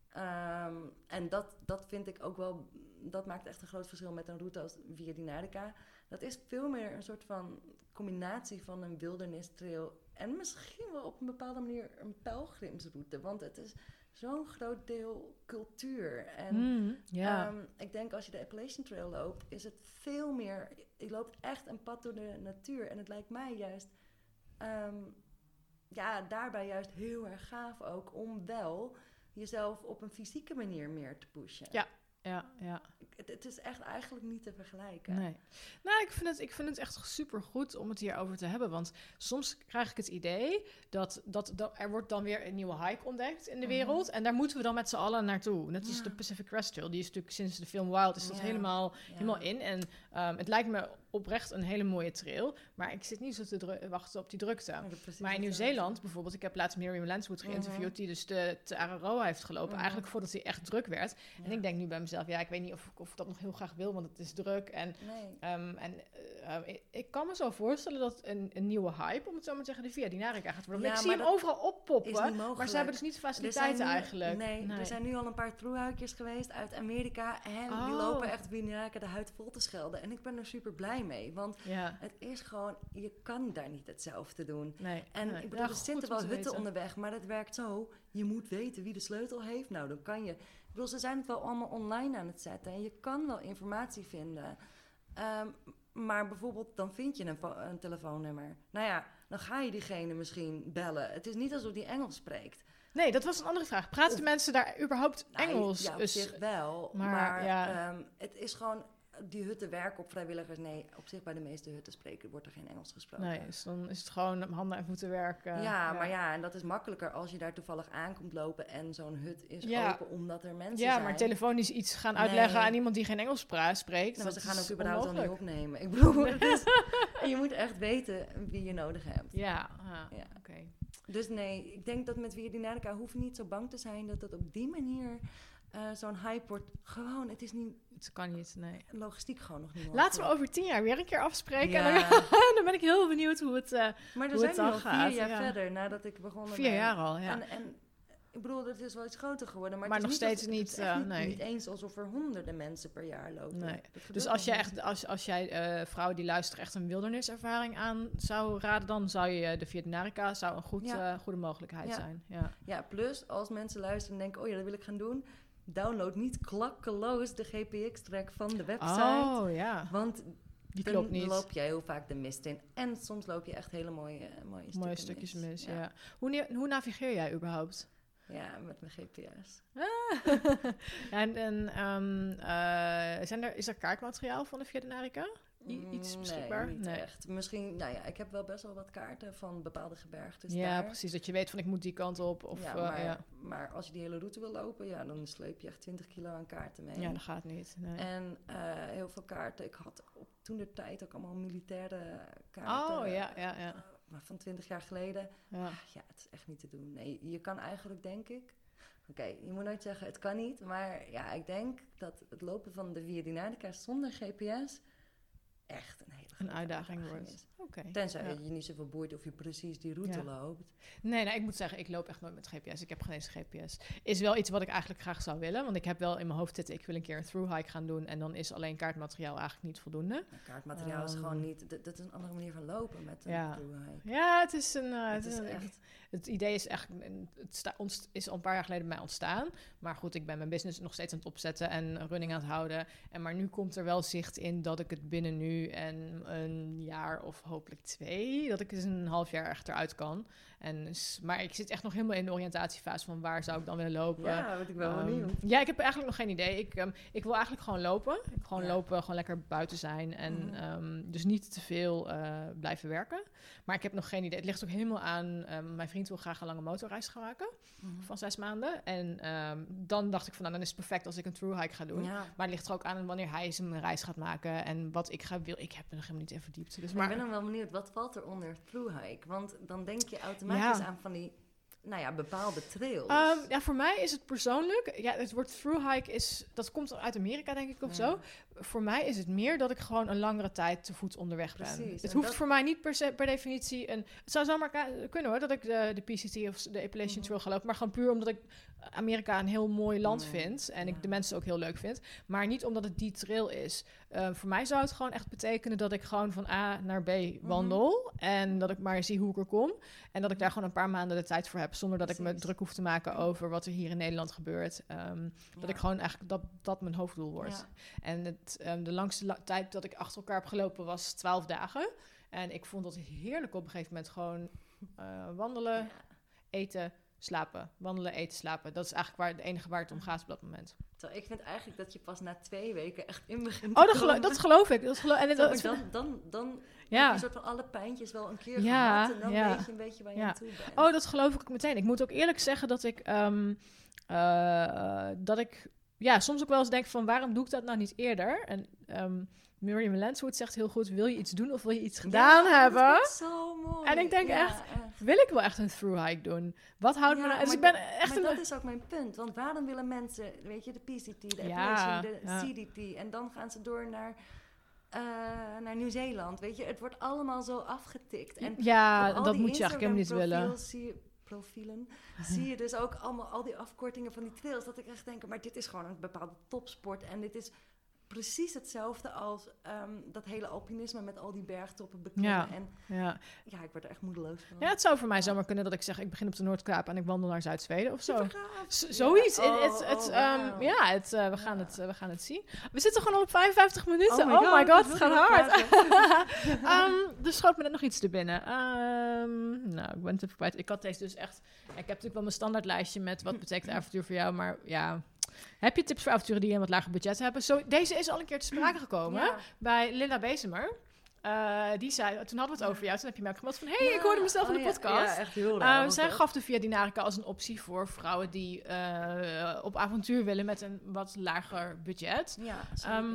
S2: Ehm, en dat, dat vind ik ook wel, dat maakt echt een groot verschil met een route als Via Dinarica. Dat is veel meer een soort van combinatie van een wildernistrail en misschien wel op een bepaalde manier een pelgrimsroute. Want het is zo'n groot deel cultuur. En
S1: Mm, ja.
S2: Ehm, ik denk als je de Appalachian Trail loopt, is het veel meer. Je loopt echt een pad door de natuur. En het lijkt mij juist. ehm, ja, daarbij juist heel erg gaaf ook om wel jezelf op een fysieke manier meer te pushen.
S1: Ja. Ja, ja.
S2: Het, het is echt eigenlijk niet te vergelijken.
S1: Nee. Nou, ik vind, het, ik vind het echt super goed om het hierover te hebben. Want soms krijg ik het idee dat, dat, dat er wordt dan weer een nieuwe hike ontdekt in de
S2: Mhm.
S1: wereld. En daar moeten we dan met z'n allen naartoe. Net als
S2: Ja.
S1: de Pacific Crest Trail. Die is natuurlijk sinds de film Wild is dat
S2: Ja.
S1: helemaal, helemaal in. En ehm, het lijkt me oprecht een hele mooie trail. Maar ik zit niet zo te wachten op die drukte.
S2: Ja,
S1: Maar in. Nieuw-Zeeland bijvoorbeeld, ik heb laatst Miriam Lanswood geïnterviewd,
S2: Mhm.
S1: die dus de Tararoa heeft gelopen,
S2: Mhm.
S1: eigenlijk voordat hij echt druk werd. En ik denk nu bij mezelf, ja, ik weet niet of, ik- of ik dat nog heel graag wil, want het is druk. En,
S2: Nee.
S1: ehm, en eh, eh, ik, kan me zo voorstellen dat een, een nieuwe hype, om het zo maar te zeggen, de Via Dinarica gaat worden.
S2: Ja,
S1: ik zie hem overal oppoppen, maar ze hebben dus niet de faciliteiten
S2: nu-
S1: eigenlijk.
S2: Nee, er zijn nu al een paar troehuikjes geweest uit Amerika. En die
S1: Oh.
S2: lopen echt binnen de huid vol te schelden. En ik ben er super blij mee. Want
S1: Ja,
S2: het is gewoon, je kan daar niet hetzelfde doen.
S1: nee.
S2: En
S1: nee.
S2: ik bedoel,
S1: Ja,
S2: er zitten wel
S1: te
S2: hutten
S1: weten.
S2: onderweg, maar dat werkt zo. Je moet weten wie de sleutel heeft. Nou, dan kan je. Ik bedoel, ze zijn het wel allemaal online aan het zetten. En je kan wel informatie vinden. Ehm, maar bijvoorbeeld, dan vind je een, een telefoonnummer. Nou ja, dan ga je diegene misschien bellen. Het is niet alsof die Engels spreekt.
S1: Nee, dat was een andere vraag. Praten
S2: Of-
S1: mensen daar überhaupt
S2: Nou,
S1: Engels?
S2: Ja, op
S1: Dus-
S2: zich wel.
S1: maar,
S2: Maar,
S1: ja.
S2: ehm, het is gewoon... Die hutten werken op vrijwilligers. Nee, op zich bij de meeste hutten spreken wordt er geen Engels gesproken.
S1: nee, dus dan is het gewoon handen en voeten werken.
S2: ja, maar ja, en dat is makkelijker als je daar toevallig aankomt lopen en zo'n hut is
S1: Ja.
S2: open omdat er mensen
S1: Ja,
S2: zijn.
S1: maar telefonisch iets gaan uitleggen
S2: Nee.
S1: aan iemand die geen Engels spreekt.
S2: Nou,
S1: dat
S2: ze gaan ook überhaupt al niet opnemen. Ik bedoel, is, je moet echt weten wie je nodig hebt.
S1: Ja, ah,
S2: Ja.
S1: oké.
S2: Dus nee, ik denk dat met Via Dinarica hoef je niet zo bang te zijn dat het op die manier eh, zo'n hyport. Gewoon, het is niet,
S1: Het kan niet, nee.
S2: logistiek gewoon nog niet
S1: Laten we over tien jaar weer een keer afspreken.
S2: Ja.
S1: En dan, dan ben ik heel benieuwd hoe het... eh,
S2: Maar
S1: hoe
S2: er zijn
S1: dan
S2: al
S1: gaat,
S2: vier jaar
S1: ja.
S2: verder nadat ik begonnen
S1: vier
S2: ben.
S1: jaar al, ja.
S2: En, en ik bedoel, het is wel iets groter geworden. Maar,
S1: Maar
S2: het is
S1: nog
S2: niet
S1: steeds niet,
S2: het is echt niet,
S1: nee.
S2: niet eens alsof er honderden mensen per jaar lopen.
S1: Nee. Dus als, je echt, als, als jij eh, vrouwen die luisteren echt een wilderniservaring aan zou raden, dan zou je de Via Dinarica zou een goed,
S2: Ja.
S1: eh, goede mogelijkheid
S2: Ja.
S1: zijn. Ja.
S2: Ja, plus als mensen luisteren en denken, oh ja, dat wil ik gaan doen. Download niet klakkeloos de GPX-track van de website.
S1: Oh ja,
S2: Want
S1: die
S2: dan
S1: klopt niet.
S2: loop jij heel vaak de mist in. En soms loop je echt hele mooie, mooie, stukken
S1: Mooie stukjes mis, ja.
S2: ja.
S1: Hoe, hoe navigeer jij überhaupt?
S2: Ja, met mijn GPS.
S1: en en ehm, eh, zijn er, is er kaartmateriaal van de Via? Iets beschikbaar?
S2: Nee, niet
S1: Nee.
S2: echt. Misschien, nou ja, ik heb wel best wel wat kaarten van bepaalde gebergtes
S1: ja,
S2: daar.
S1: precies. Dat je weet van ik moet die kant op. Of,
S2: ja,
S1: eh,
S2: maar,
S1: ja.
S2: maar als je die hele route wil lopen, ja, dan sleep je echt 20 kilo aan kaarten mee.
S1: ja, dat gaat niet. Nee.
S2: En eh, heel veel kaarten. Ik had op toen de tijd ook allemaal militaire kaarten.
S1: Oh ja, ja, ja.
S2: eh, maar van 20 jaar geleden.
S1: ja.
S2: Ah, ja, het is echt niet te doen. Nee, je kan eigenlijk, denk ik. Oké, je moet nooit zeggen het kan niet. Maar ja, ik denk dat het lopen van de Via Dinarica zonder GPS echt een hele
S1: Een uitdaging wordt.
S2: Tenzij
S1: ja.
S2: je niet zoveel boeit of je precies die route
S1: Ja.
S2: loopt.
S1: Nee, nee, ik moet zeggen, ik loop echt nooit met GPS. Ik heb geen eens GPS. Is wel iets wat ik eigenlijk graag zou willen. Want ik heb wel in mijn hoofd zitten, ik wil een keer een through-hike gaan doen. En dan is alleen kaartmateriaal eigenlijk niet voldoende.
S2: Kaartmateriaal is
S1: Ehm.
S2: gewoon niet... Dat, dat is een andere manier van lopen met een
S1: Ja.
S2: thru-hike.
S1: Ja, het is een... eh,
S2: Het
S1: het,
S2: is
S1: een-
S2: echt...
S1: het idee is echt... Het sta- ontst- is al een paar jaar geleden bij mij ontstaan. Maar goed, ik ben mijn business nog steeds aan het opzetten en running aan het houden. En maar nu komt er wel zicht in dat ik het binnen nu en een jaar of hopelijk twee... dat ik dus een half jaar eruit kan. En, maar ik zit echt nog helemaal in de oriëntatiefase van waar zou ik dan willen lopen.
S2: Ja, weet ik wel
S1: Ehm,
S2: benieuwd.
S1: ja, ik heb eigenlijk nog geen idee. Ik, ehm, ik wil eigenlijk gewoon lopen. Gewoon
S2: Ja.
S1: lopen, gewoon lekker buiten zijn. En
S2: Mhm.
S1: ehm, dus niet te veel eh, blijven werken. Maar ik heb nog geen idee. Het ligt ook helemaal aan. mijn vriend wil graag een lange motorreis gaan maken
S2: Mhm.
S1: van zes maanden. En dan dacht ik van, nou, dan is het perfect als ik een through hike ga doen.
S2: Ja.
S1: Maar het ligt er ook aan wanneer hij zijn reis gaat maken en wat ik ga wil. Ik heb er nog helemaal niet in verdiept. Dus
S2: Maar
S1: maar,
S2: ik ben dan wel benieuwd, wat valt er onder thru-hike? Want dan denk je automatisch
S1: Ja.
S2: aan van die, nou ja, bepaalde trails.
S1: Ehm, ja, voor mij is het persoonlijk. Ja, het woord through hike is. Dat komt uit Amerika, denk ik, of
S2: Ja.
S1: zo. Voor mij is het meer dat ik gewoon een langere tijd te voet onderweg ben.
S2: Precies,
S1: Het hoeft
S2: dat-
S1: voor mij niet per, se, per definitie een. Het zou zomaar kunnen hoor, dat ik de, de PCT of de Appalachian
S2: Mhm.
S1: Trail ga lopen. Maar gewoon puur omdat ik Amerika een heel mooi land
S2: Mm,
S1: vind. En
S2: ja.
S1: ik de mensen ook heel leuk vind. Maar niet omdat het die trail is. Ehm, voor mij zou het gewoon echt betekenen dat ik gewoon van A naar B
S2: Mhm.
S1: wandel. En dat ik maar zie hoe ik er kom. En dat ik daar gewoon een paar maanden de tijd voor heb. Zonder dat ik me druk hoef te maken over wat er hier in Nederland gebeurt. Ehm, Dat ik gewoon eigenlijk dat dat mijn hoofddoel wordt.
S2: Ja.
S1: En het, ehm, de langste la- tijd dat ik achter elkaar heb gelopen was 12 dagen. En ik vond dat heerlijk op een gegeven moment gewoon eh, wandelen,
S2: Ja.
S1: eten, slapen. Wandelen, eten, slapen. Dat is eigenlijk waar, het enige waar het om gaat op dat moment.
S2: Terwijl ik vind eigenlijk dat je pas na twee weken echt in begint
S1: Oh, dat, gelo- dat geloof ik. Dat gelo- en het-
S2: Snap
S1: dat,
S2: ik, dan, dan, dan heb
S1: ja.
S2: soort van alle pijntjes wel een keer
S1: Ja,
S2: gehad. En dan
S1: ja.
S2: weet je een beetje waar je
S1: Ja.
S2: aan toe bent.
S1: Oh, dat geloof ik ook meteen. Ik moet ook eerlijk zeggen dat ik, eh, dat ik ja, soms ook wel eens denk van waarom doe ik dat nou niet eerder? En ehm Miriam Lanswood zegt heel goed, wil je iets doen of wil je iets gedaan
S2: Ja,
S1: hebben?
S2: Dat is zo mooi.
S1: En ik denk
S2: Ja,
S1: echt, Wil ik wel echt een through hike doen? Wat houdt me nou... Dus
S2: maar
S1: ik ben echt
S2: maar
S1: een...
S2: dat is ook mijn punt. Want waarom willen mensen, weet je, de PCT, de
S1: Ja,
S2: Appalachian, de. CDT... en dan gaan ze door naar, eh, naar Nieuw-Zeeland, weet je. Het wordt allemaal zo afgetikt. En
S1: ja, dat moet je eigenlijk helemaal niet willen.
S2: Instagram-profiels zie je- profielen, zie je dus ook allemaal al die afkortingen van die trails. Dat ik echt denk, maar dit is gewoon een bepaalde topsport. En dit is precies hetzelfde als ehm, dat hele alpinisme met al die bergtoppen beklimmen.
S1: Ja.
S2: En
S1: Ja.
S2: ja, ik word er echt moedeloos van.
S1: ja, het zou voor mij zomaar kunnen dat ik zeg... ik begin op de Noordkaap en ik wandel naar Zuid-Zweden of zo.
S2: Supergaaf.
S1: Z-
S2: Ja.
S1: zoiets.
S2: Oh, oh,
S1: ehm,
S2: wauw.
S1: ja, het, eh, we, gaan het, eh, we gaan het zien. We zitten gewoon al op 55 minuten.
S2: Oh
S1: Oh
S2: my
S1: my
S2: god,
S1: het gaat hard. Ehm er schoot me net nog iets te binnen. Nou, ik ben het even kwijt. Ik had deze dus echt... Ik heb natuurlijk wel mijn standaardlijstje met wat betekent avontuur voor jou. Maar ja, heb je tips voor avonturen die een wat lager budget hebben? Zo, deze is al een keer te sprake gekomen
S2: Ja.
S1: bij Linda Bezemer. Eh, die zei, toen hadden we het over jou. Toen heb je mij ook gemeld van... Hé, hey, ik hoorde mezelf
S2: oh
S1: in de
S2: ja,
S1: podcast.
S2: Ja, echt heel
S1: Uh,
S2: raar.
S1: zij
S2: dat.
S1: gaf de Via Dinarica als een optie voor vrouwen die eh, op avontuur willen met een wat lager budget.
S2: Ja,
S1: Ehm.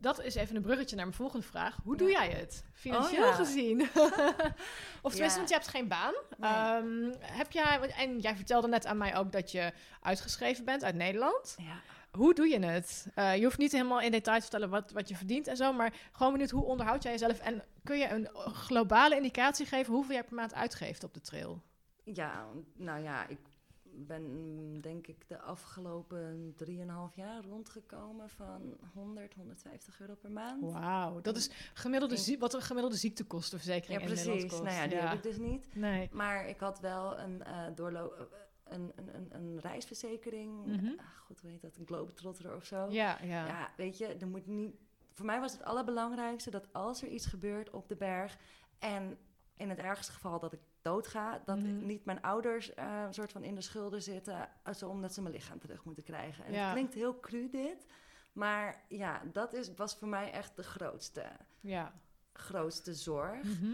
S1: Dat is even een bruggetje naar mijn volgende vraag. Hoe doe jij het? Financieel
S2: Oh, ja.
S1: gezien. of tenminste,
S2: Ja.
S1: want je hebt geen baan.
S2: Nee.
S1: Ehm, heb jij, en jij vertelde net aan mij ook dat je uitgeschreven bent uit Nederland.
S2: ja.
S1: Hoe doe je het? Eh, je hoeft niet helemaal in detail te vertellen wat, wat je verdient en zo, maar gewoon benieuwd hoe onderhoud jij jezelf en kun je een globale indicatie geven hoeveel jij per maand uitgeeft op de trail?
S2: Ja, nou ja, ik ben denk ik de afgelopen 3,5 jaar rondgekomen van 100, 150 euro per maand.
S1: Wauw, dat is gemiddelde wat een gemiddelde ziektekostenverzekering
S2: Ja,
S1: in Nederland
S2: precies.
S1: kost.
S2: Nou ja, die heb ik dus niet.
S1: Nee.
S2: Maar ik had wel een, doorlo- eh, een, een, een, een reisverzekering.
S1: Mhm.
S2: Ah, goed, hoe heet dat? Een Globetrotter of zo.
S1: Ja, ja.
S2: Ja, weet je, er moet niet. Voor mij was het allerbelangrijkste dat als er iets gebeurt op de berg en in het ergste geval dat ik doodga, dat
S1: Mhm.
S2: niet mijn ouders eh, een soort van in de schulden zitten, eh, zo omdat ze mijn lichaam terug moeten krijgen. En
S1: Ja.
S2: het klinkt heel cru dit, maar ja, dat is, was voor mij echt de grootste,
S1: ja.
S2: grootste zorg.
S1: Mhm.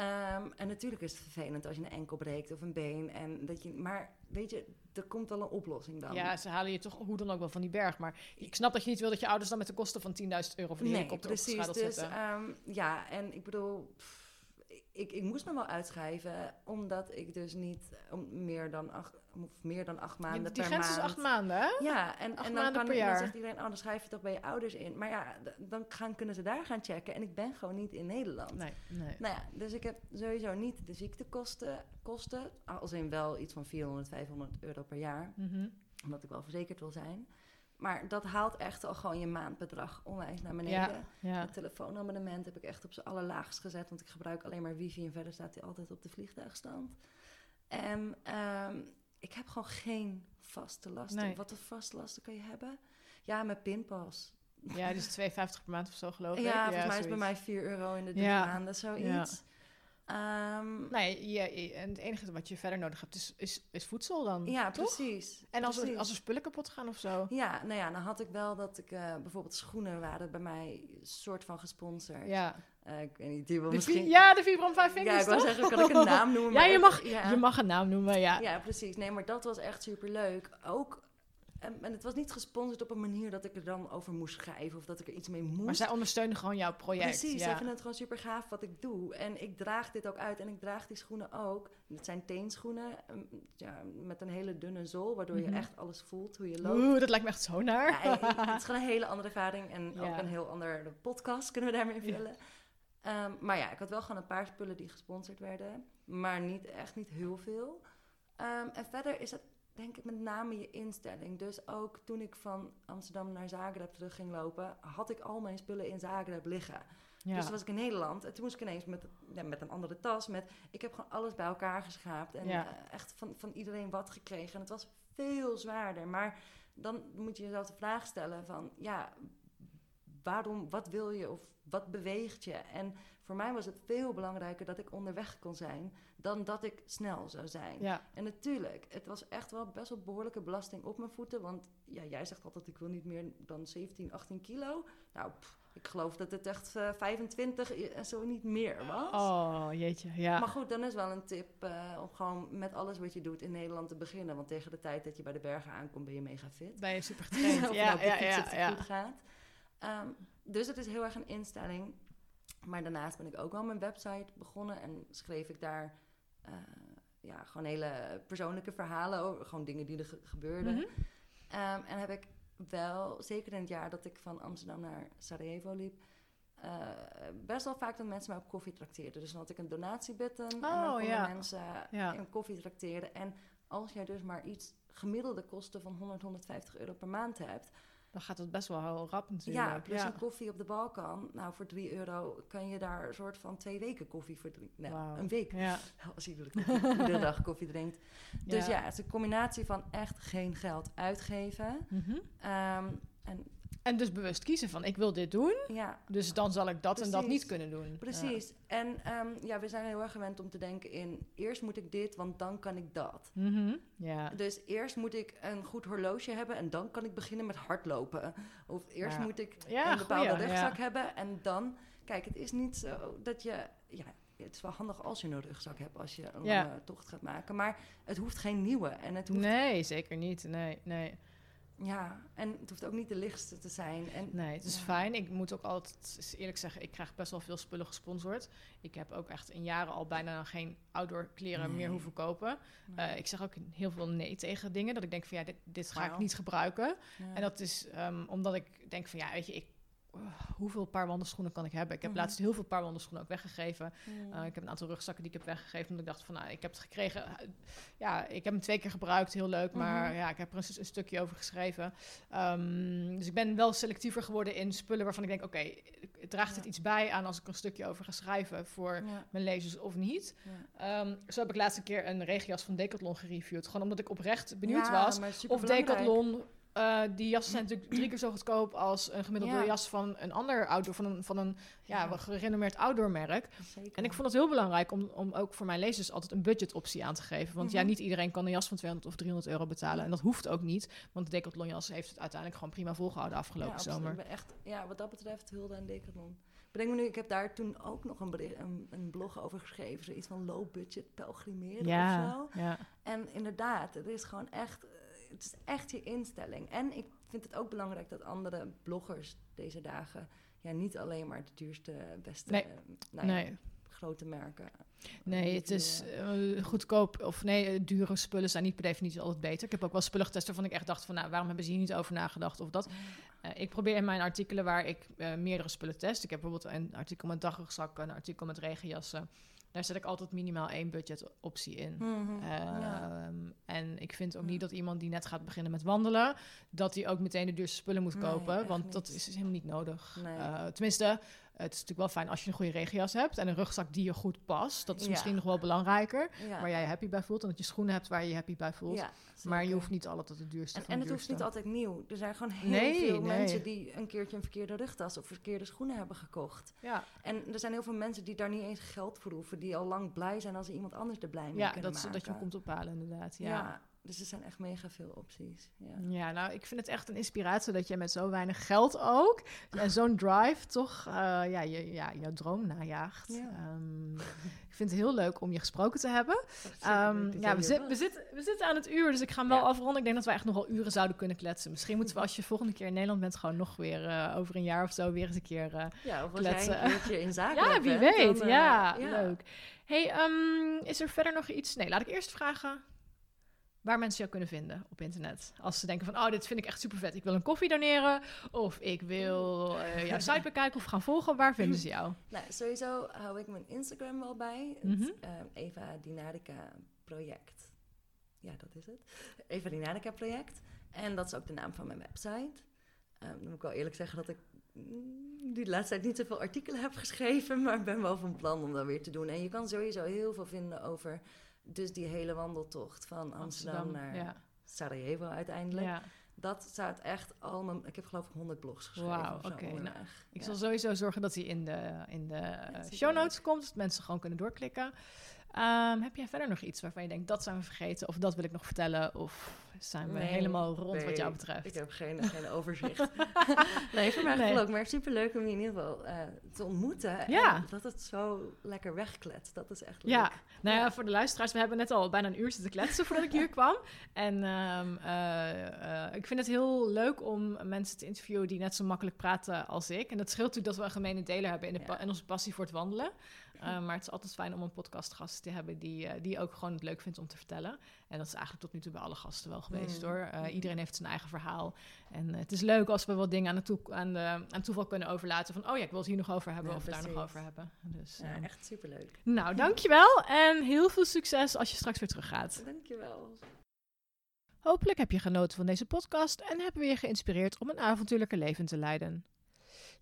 S2: Ehm, en natuurlijk is het vervelend als je een enkel breekt of een been. En dat je, maar weet je, er komt wel een oplossing dan.
S1: Ja, ze halen je toch hoe dan ook wel van die berg. Maar ik snap dat je niet wil dat je ouders dan met de kosten van 10.000 euro voor die
S2: nee,
S1: helikopter
S2: precies.
S1: opgeschadeld
S2: Dus
S1: zitten.
S2: ehm, ja, en ik bedoel, pff, ik, ik moest me wel uitschrijven, omdat ik dus niet om meer dan acht, of meer dan acht maanden
S1: Die- die
S2: per
S1: grens
S2: maand.
S1: is acht maanden, hè?
S2: Ja, en,
S1: Acht
S2: en dan,
S1: maanden
S2: kan,
S1: per
S2: dan
S1: jaar.
S2: zegt iedereen, oh, dan schrijf je toch bij je ouders in. Maar ja, dan gaan, kunnen ze daar gaan checken. En ik ben gewoon niet in Nederland.
S1: Nee, nee.
S2: Nou ja, dus ik heb sowieso niet de ziektekosten, kosten, als in wel iets van 400, 500 euro per jaar,
S1: Mhm.
S2: omdat ik wel verzekerd wil zijn. Maar dat haalt echt al gewoon je maandbedrag onwijs naar beneden.
S1: Ja, ja.
S2: Het telefoonabonnement heb ik echt op zijn allerlaagst gezet, want ik gebruik alleen maar wifi en verder staat hij altijd op de vliegtuigstand. En ehm, ik heb gewoon geen vaste lasten.
S1: Nee.
S2: Wat voor vaste lasten kan je hebben? Ja, mijn pinpas.
S1: ja, is 2,50 per maand of zo, geloof
S2: Ja,
S1: ik.
S2: volgens mij is bij mij 4 euro in de drie
S1: Ja.
S2: maanden, zoiets. Ehm,
S1: Nee, je, je- en het enige wat je verder nodig hebt is, is, is voedsel dan,
S2: ja,
S1: toch?
S2: precies.
S1: En als er, als er spullen kapot gaan of zo?
S2: Ja, nou ja, dan had ik wel dat ik eh, bijvoorbeeld schoenen waren bij mij soort van gesponsord.
S1: Ja,
S2: Eh, ik weet niet, die misschien...
S1: ja de Vibram 5
S2: ja,
S1: Fingers,
S2: ik wou zeggen, kan ik een naam noemen?
S1: Ja, je mag,
S2: ja.
S1: je mag een naam noemen, ja.
S2: Ja, precies. Nee, maar dat was echt super leuk. Ook, en, en het was niet gesponsord op een manier dat ik er dan over moest schrijven of dat ik er iets mee moest.
S1: Maar zij ondersteunen gewoon jouw project.
S2: Precies, zij
S1: ja.
S2: vinden het gewoon super gaaf wat ik doe. En ik draag dit ook uit en ik draag die schoenen ook. Het zijn teenschoenen um, ja, met een hele dunne zool, waardoor
S1: Mhm.
S2: je echt alles voelt hoe je loopt.
S1: Oeh, dat lijkt me echt zo naar.
S2: Ja, het is gewoon een hele andere ervaring en
S1: Ja.
S2: ook een heel andere podcast kunnen we daarmee vullen. Ehm, maar ja, ik had wel gewoon een paar spullen die gesponsord werden, maar niet, echt niet heel veel. Ehm, en verder is het denk ik met name je instelling. Dus ook toen ik van Amsterdam naar Zagreb terug ging lopen, had ik al mijn spullen in Zagreb liggen.
S1: ja.
S2: Dus toen was ik in Nederland en toen moest ik ineens met, ja, met een andere tas. Met, ik heb gewoon alles bij elkaar geschaapt en
S1: Ja.
S2: eh, echt van, van iedereen wat gekregen. En het was veel zwaarder. Maar dan moet je jezelf de vraag stellen van, ja, waarom, wat wil je of wat beweegt je? En voor mij was het veel belangrijker dat ik onderweg kon zijn dan dat ik snel zou zijn.
S1: ja.
S2: En natuurlijk, het was echt wel best wel behoorlijke belasting op mijn voeten. Want ja, jij zegt altijd, ik wil niet meer dan 17, 18 kilo. Nou, pff, ik geloof dat het echt eh, 25 i- en zo niet meer was.
S1: Oh, jeetje, ja.
S2: Maar goed, dan is wel een tip eh, om gewoon met alles wat je doet in Nederland te beginnen. Want tegen de tijd dat je bij de bergen aankomt, ben je mega fit.
S1: Ben je super getraind.
S2: of
S1: ja,
S2: nou
S1: ja, ja,
S2: het
S1: ja.
S2: goed gaat. Ehm, dus het is heel erg een instelling. Maar daarnaast ben ik ook wel mijn website begonnen en schreef ik daar eh, ja, gewoon hele persoonlijke verhalen over. Gewoon dingen die er ge- gebeurden.
S1: Mhm.
S2: Ehm, en heb ik wel, zeker in het jaar dat ik van Amsterdam naar Sarajevo liep, eh, best wel vaak dat mensen mij op koffie trakteerden. Dus dan had ik een donatiebutton en dan
S1: Oh,
S2: konden
S1: ja.
S2: mensen
S1: Ja.
S2: een koffie trakteren. En als jij dus maar iets gemiddelde kosten van 100, 150 euro per maand hebt,
S1: Dan gaat het best wel heel rap natuurlijk.
S2: ja, plus een koffie op de Balkan. Nou, voor 3 euro kan je daar een soort van twee weken koffie voor drinken. Nou, een week.
S1: Ja.
S2: Als je iedere, dag koffie drinkt. Dus
S1: Ja.
S2: ja, het is een combinatie van echt geen geld uitgeven.
S1: Mhm.
S2: Ehm, en
S1: En dus bewust kiezen van, ik wil dit doen,
S2: ja,
S1: dus dan zal ik dat en dat niet kunnen doen.
S2: precies. En ehm, ja, we zijn heel erg gewend om te denken in... eerst moet ik dit, want dan kan ik dat.
S1: Mhm. ja.
S2: Dus eerst moet ik een goed horloge hebben... en dan kan ik beginnen met hardlopen. Of eerst
S1: Ja.
S2: moet ik een bepaalde
S1: goeie,
S2: rugzak hebben... en dan... kijk, het is niet zo dat je... Ja, het is wel handig als je een rugzak hebt als je een lange tocht gaat maken. Maar het hoeft geen nieuwe. En het hoeft,
S1: Nee, zeker niet. Nee, nee.
S2: Ja, en het hoeft ook niet de lichtste te zijn. En,
S1: Nee, het is
S2: Ja.
S1: fijn. Ik moet ook altijd eerlijk zeggen, ik krijg best wel veel spullen gesponsord. Ik heb ook echt in jaren al bijna geen outdoor kleren
S2: Nee.
S1: meer hoeven kopen.
S2: Nee.
S1: Eh, ik zeg ook heel veel nee tegen dingen. Dat ik denk van ja, dit, dit ga ik niet gebruiken.
S2: Ja.
S1: En dat is ehm, omdat ik denk van ja, weet je, ik, hoeveel paar wandelschoenen kan ik hebben? Ik heb
S2: Mhm.
S1: laatst heel veel paar wandelschoenen ook weggegeven.
S2: Mm.
S1: Uh, ik heb een aantal rugzakken die ik heb weggegeven. Omdat ik dacht van, nou, ik heb het gekregen. ja, ik heb hem twee keer gebruikt. Heel leuk. Maar
S2: Mhm.
S1: ja, ik heb er een, een stukje over geschreven. Ehm, dus ik ben wel selectiever geworden in spullen waarvan ik denk... oké, draagt het
S2: Ja.
S1: iets bij aan als ik een stukje over ga schrijven... voor
S2: ja,
S1: mijn lezers of niet?
S2: ja.
S1: Ehm, zo heb ik laatst een keer een regenjas van Decathlon gereviewd. Gewoon omdat ik oprecht benieuwd was of. Decathlon... eh, die jassen zijn natuurlijk drie keer zo goedkoop als een gemiddelde
S2: Ja.
S1: jas van een ander outdoor, van een, van een ja, gerenommeerd outdoormerk.
S2: Zeker.
S1: En ik vond het heel belangrijk om, om ook voor mijn lezers altijd een budgetoptie aan te geven. Want ja,
S2: Mhm.
S1: niet iedereen kan een jas van 200 of 300 euro betalen. En dat hoeft ook niet, want de Decathlon jas heeft het uiteindelijk gewoon prima volgehouden afgelopen
S2: ja,
S1: zomer.
S2: Ik ben echt, ja, wat dat betreft hulde aan Decathlon. Bedenk me nu, ik heb daar toen ook nog een, bericht, een, een blog over geschreven. Zoiets van low budget pelgrimeren of zo.
S1: ja,
S2: En inderdaad, het is gewoon echt, het is echt je instelling. En ik vind het ook belangrijk dat andere bloggers deze dagen ja, niet alleen maar de duurste, beste,
S1: Nee.
S2: eh, nou ja,
S1: nee.
S2: grote merken.
S1: Nee, het is eh, goedkoop of nee, eh, dure spullen zijn niet per definitie altijd beter. Ik heb ook wel spullen getest waarvan ik echt dacht van, nou, waarom hebben ze hier niet over nagedacht of dat. Eh, ik probeer in mijn artikelen waar ik eh, meerdere spullen test. Ik heb bijvoorbeeld een artikel met dagrugzakken, een artikel met regenjassen. Daar zet ik altijd minimaal één budgetoptie in.
S2: Mhm, ja.
S1: Ehm, En ik vind ook niet dat iemand die net gaat beginnen met wandelen, dat hij ook meteen de duurste spullen moet kopen. Want dat is helemaal niet nodig.
S2: Nee.
S1: Eh, tenminste, het is natuurlijk wel fijn als je een goede regenjas hebt en een rugzak die je goed past. Dat is
S2: Ja.
S1: misschien nog wel belangrijker.
S2: Ja.
S1: Waar jij je happy bij voelt. En dat je schoenen hebt waar je je happy bij voelt.
S2: Ja,
S1: maar je hoeft niet altijd het duurste
S2: En, en
S1: het
S2: hoeft niet altijd nieuw. Er zijn gewoon heel
S1: Nee,
S2: veel
S1: nee.
S2: mensen die een keertje een verkeerde rugtas of verkeerde schoenen hebben gekocht.
S1: Ja,
S2: En er zijn heel veel mensen die daar niet eens geld voor hoeven. Die al lang blij zijn als ze iemand anders er blij mee
S1: ja dat,
S2: maken.
S1: dat je hem komt ophalen inderdaad.
S2: Ja. Dus er zijn echt mega veel opties. Ja.
S1: Ja, nou, ik vind het echt een inspiratie dat je met zo weinig geld ook en zo'n drive toch eh, ja, je, ja, jouw droom najaagt.
S2: Ja.
S1: Ehm, ik vind het heel leuk om je gesproken te hebben.
S2: Dat
S1: ja, we, zit- we, zitten, we zitten aan het uur, dus ik ga hem wel afronden. Ik denk dat we echt nog wel uren zouden kunnen kletsen. Misschien moeten we als je volgende keer in Nederland bent, gewoon nog weer eh, over een jaar of zo weer eens een keer eh,
S2: Ja, of
S1: kletsen.
S2: een in zaken
S1: Ja, wie weet.
S2: dan,
S1: ja, leuk. Hey, ehm, is er verder nog iets? Nee, laat ik eerst vragen waar mensen jou kunnen vinden op internet. Als ze denken van, oh, dit vind ik echt super vet. Ik wil een koffie doneren. Of ik wil eh, jouw site bekijken of gaan volgen. Waar vinden ze jou?
S2: Nou, sowieso hou ik mijn Instagram wel bij. Het
S1: Mhm.
S2: eh, Eva Dinarica project. Ja, dat is het. Eva Dinarica project. En dat is ook de naam van mijn website. Ehm, dan moet ik wel eerlijk zeggen dat ik mm, die de laatste tijd niet zoveel artikelen heb geschreven. Maar ik ben wel van plan om dat weer te doen. En je kan sowieso heel veel vinden over dus die hele wandeltocht van Amsterdam, naar
S1: ja.
S2: Sarajevo uiteindelijk.
S1: ja.
S2: Dat staat echt al mijn... Ik heb geloof ik 100 blogs geschreven
S1: Wauw,
S2: of zo
S1: oké, nou. Ik zal sowieso zorgen dat hij in de, in de eh, show notes komt. Dat mensen gewoon kunnen doorklikken. Ehm, heb jij verder nog iets waarvan je denkt, dat zijn we vergeten? Of dat wil ik nog vertellen? Of zijn we
S2: Nee,
S1: helemaal rond wat jou betreft?
S2: Ik heb geen, geen overzicht. nee, voor mij
S1: Nee.
S2: nee. ook. Maar superleuk om je in ieder geval eh, te ontmoeten.
S1: Ja.
S2: En dat het zo lekker wegkletst. Dat is echt leuk.
S1: Ja, nou ja, voor de luisteraars, we hebben net al bijna een uur zitten kletsen voordat ik hier kwam. En ehm, eh, eh, ik vind het heel leuk om mensen te interviewen die net zo makkelijk praten als ik. En dat scheelt natuurlijk dat we een gemene deler hebben in, de pa-
S2: Ja.
S1: in onze passie voor het wandelen. Eh, maar het is altijd fijn om een podcastgast te hebben die, eh, die ook gewoon het leuk vindt om te vertellen. En dat is eigenlijk tot nu toe bij alle gasten wel geweest
S2: Mm.
S1: hoor. Eh, iedereen heeft zijn eigen verhaal. En het is leuk als we wat dingen aan, het toe- aan, de, aan toeval kunnen overlaten. Van, oh ja, ik wil het hier nog over hebben
S2: Ja,
S1: of daar nog
S2: precies.
S1: over hebben. Dus,
S2: Ja,
S1: ehm,
S2: echt superleuk.
S1: nou, dankjewel en heel veel succes als je straks weer teruggaat.
S2: Dankjewel.
S1: Hopelijk heb je genoten van deze podcast en hebben we je geïnspireerd om een avontuurlijke leven te leiden.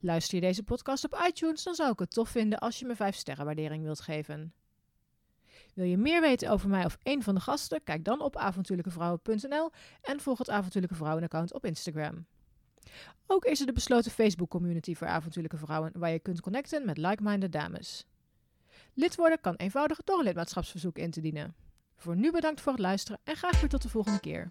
S1: Luister je deze podcast op iTunes, dan zou ik het tof vinden als je me 5 sterren waardering wilt geven. Wil je meer weten over mij of een van de gasten? Kijk dan op avontuurlijkevrouwen.nl en volg het Avontuurlijke Vrouwen account op Instagram. Ook is er de besloten Facebook community voor avontuurlijke vrouwen waar je kunt connecten met like-minded dames. Lid worden kan eenvoudig door een lidmaatschapsverzoek in te dienen. Voor nu bedankt voor het luisteren en graag weer tot de volgende keer.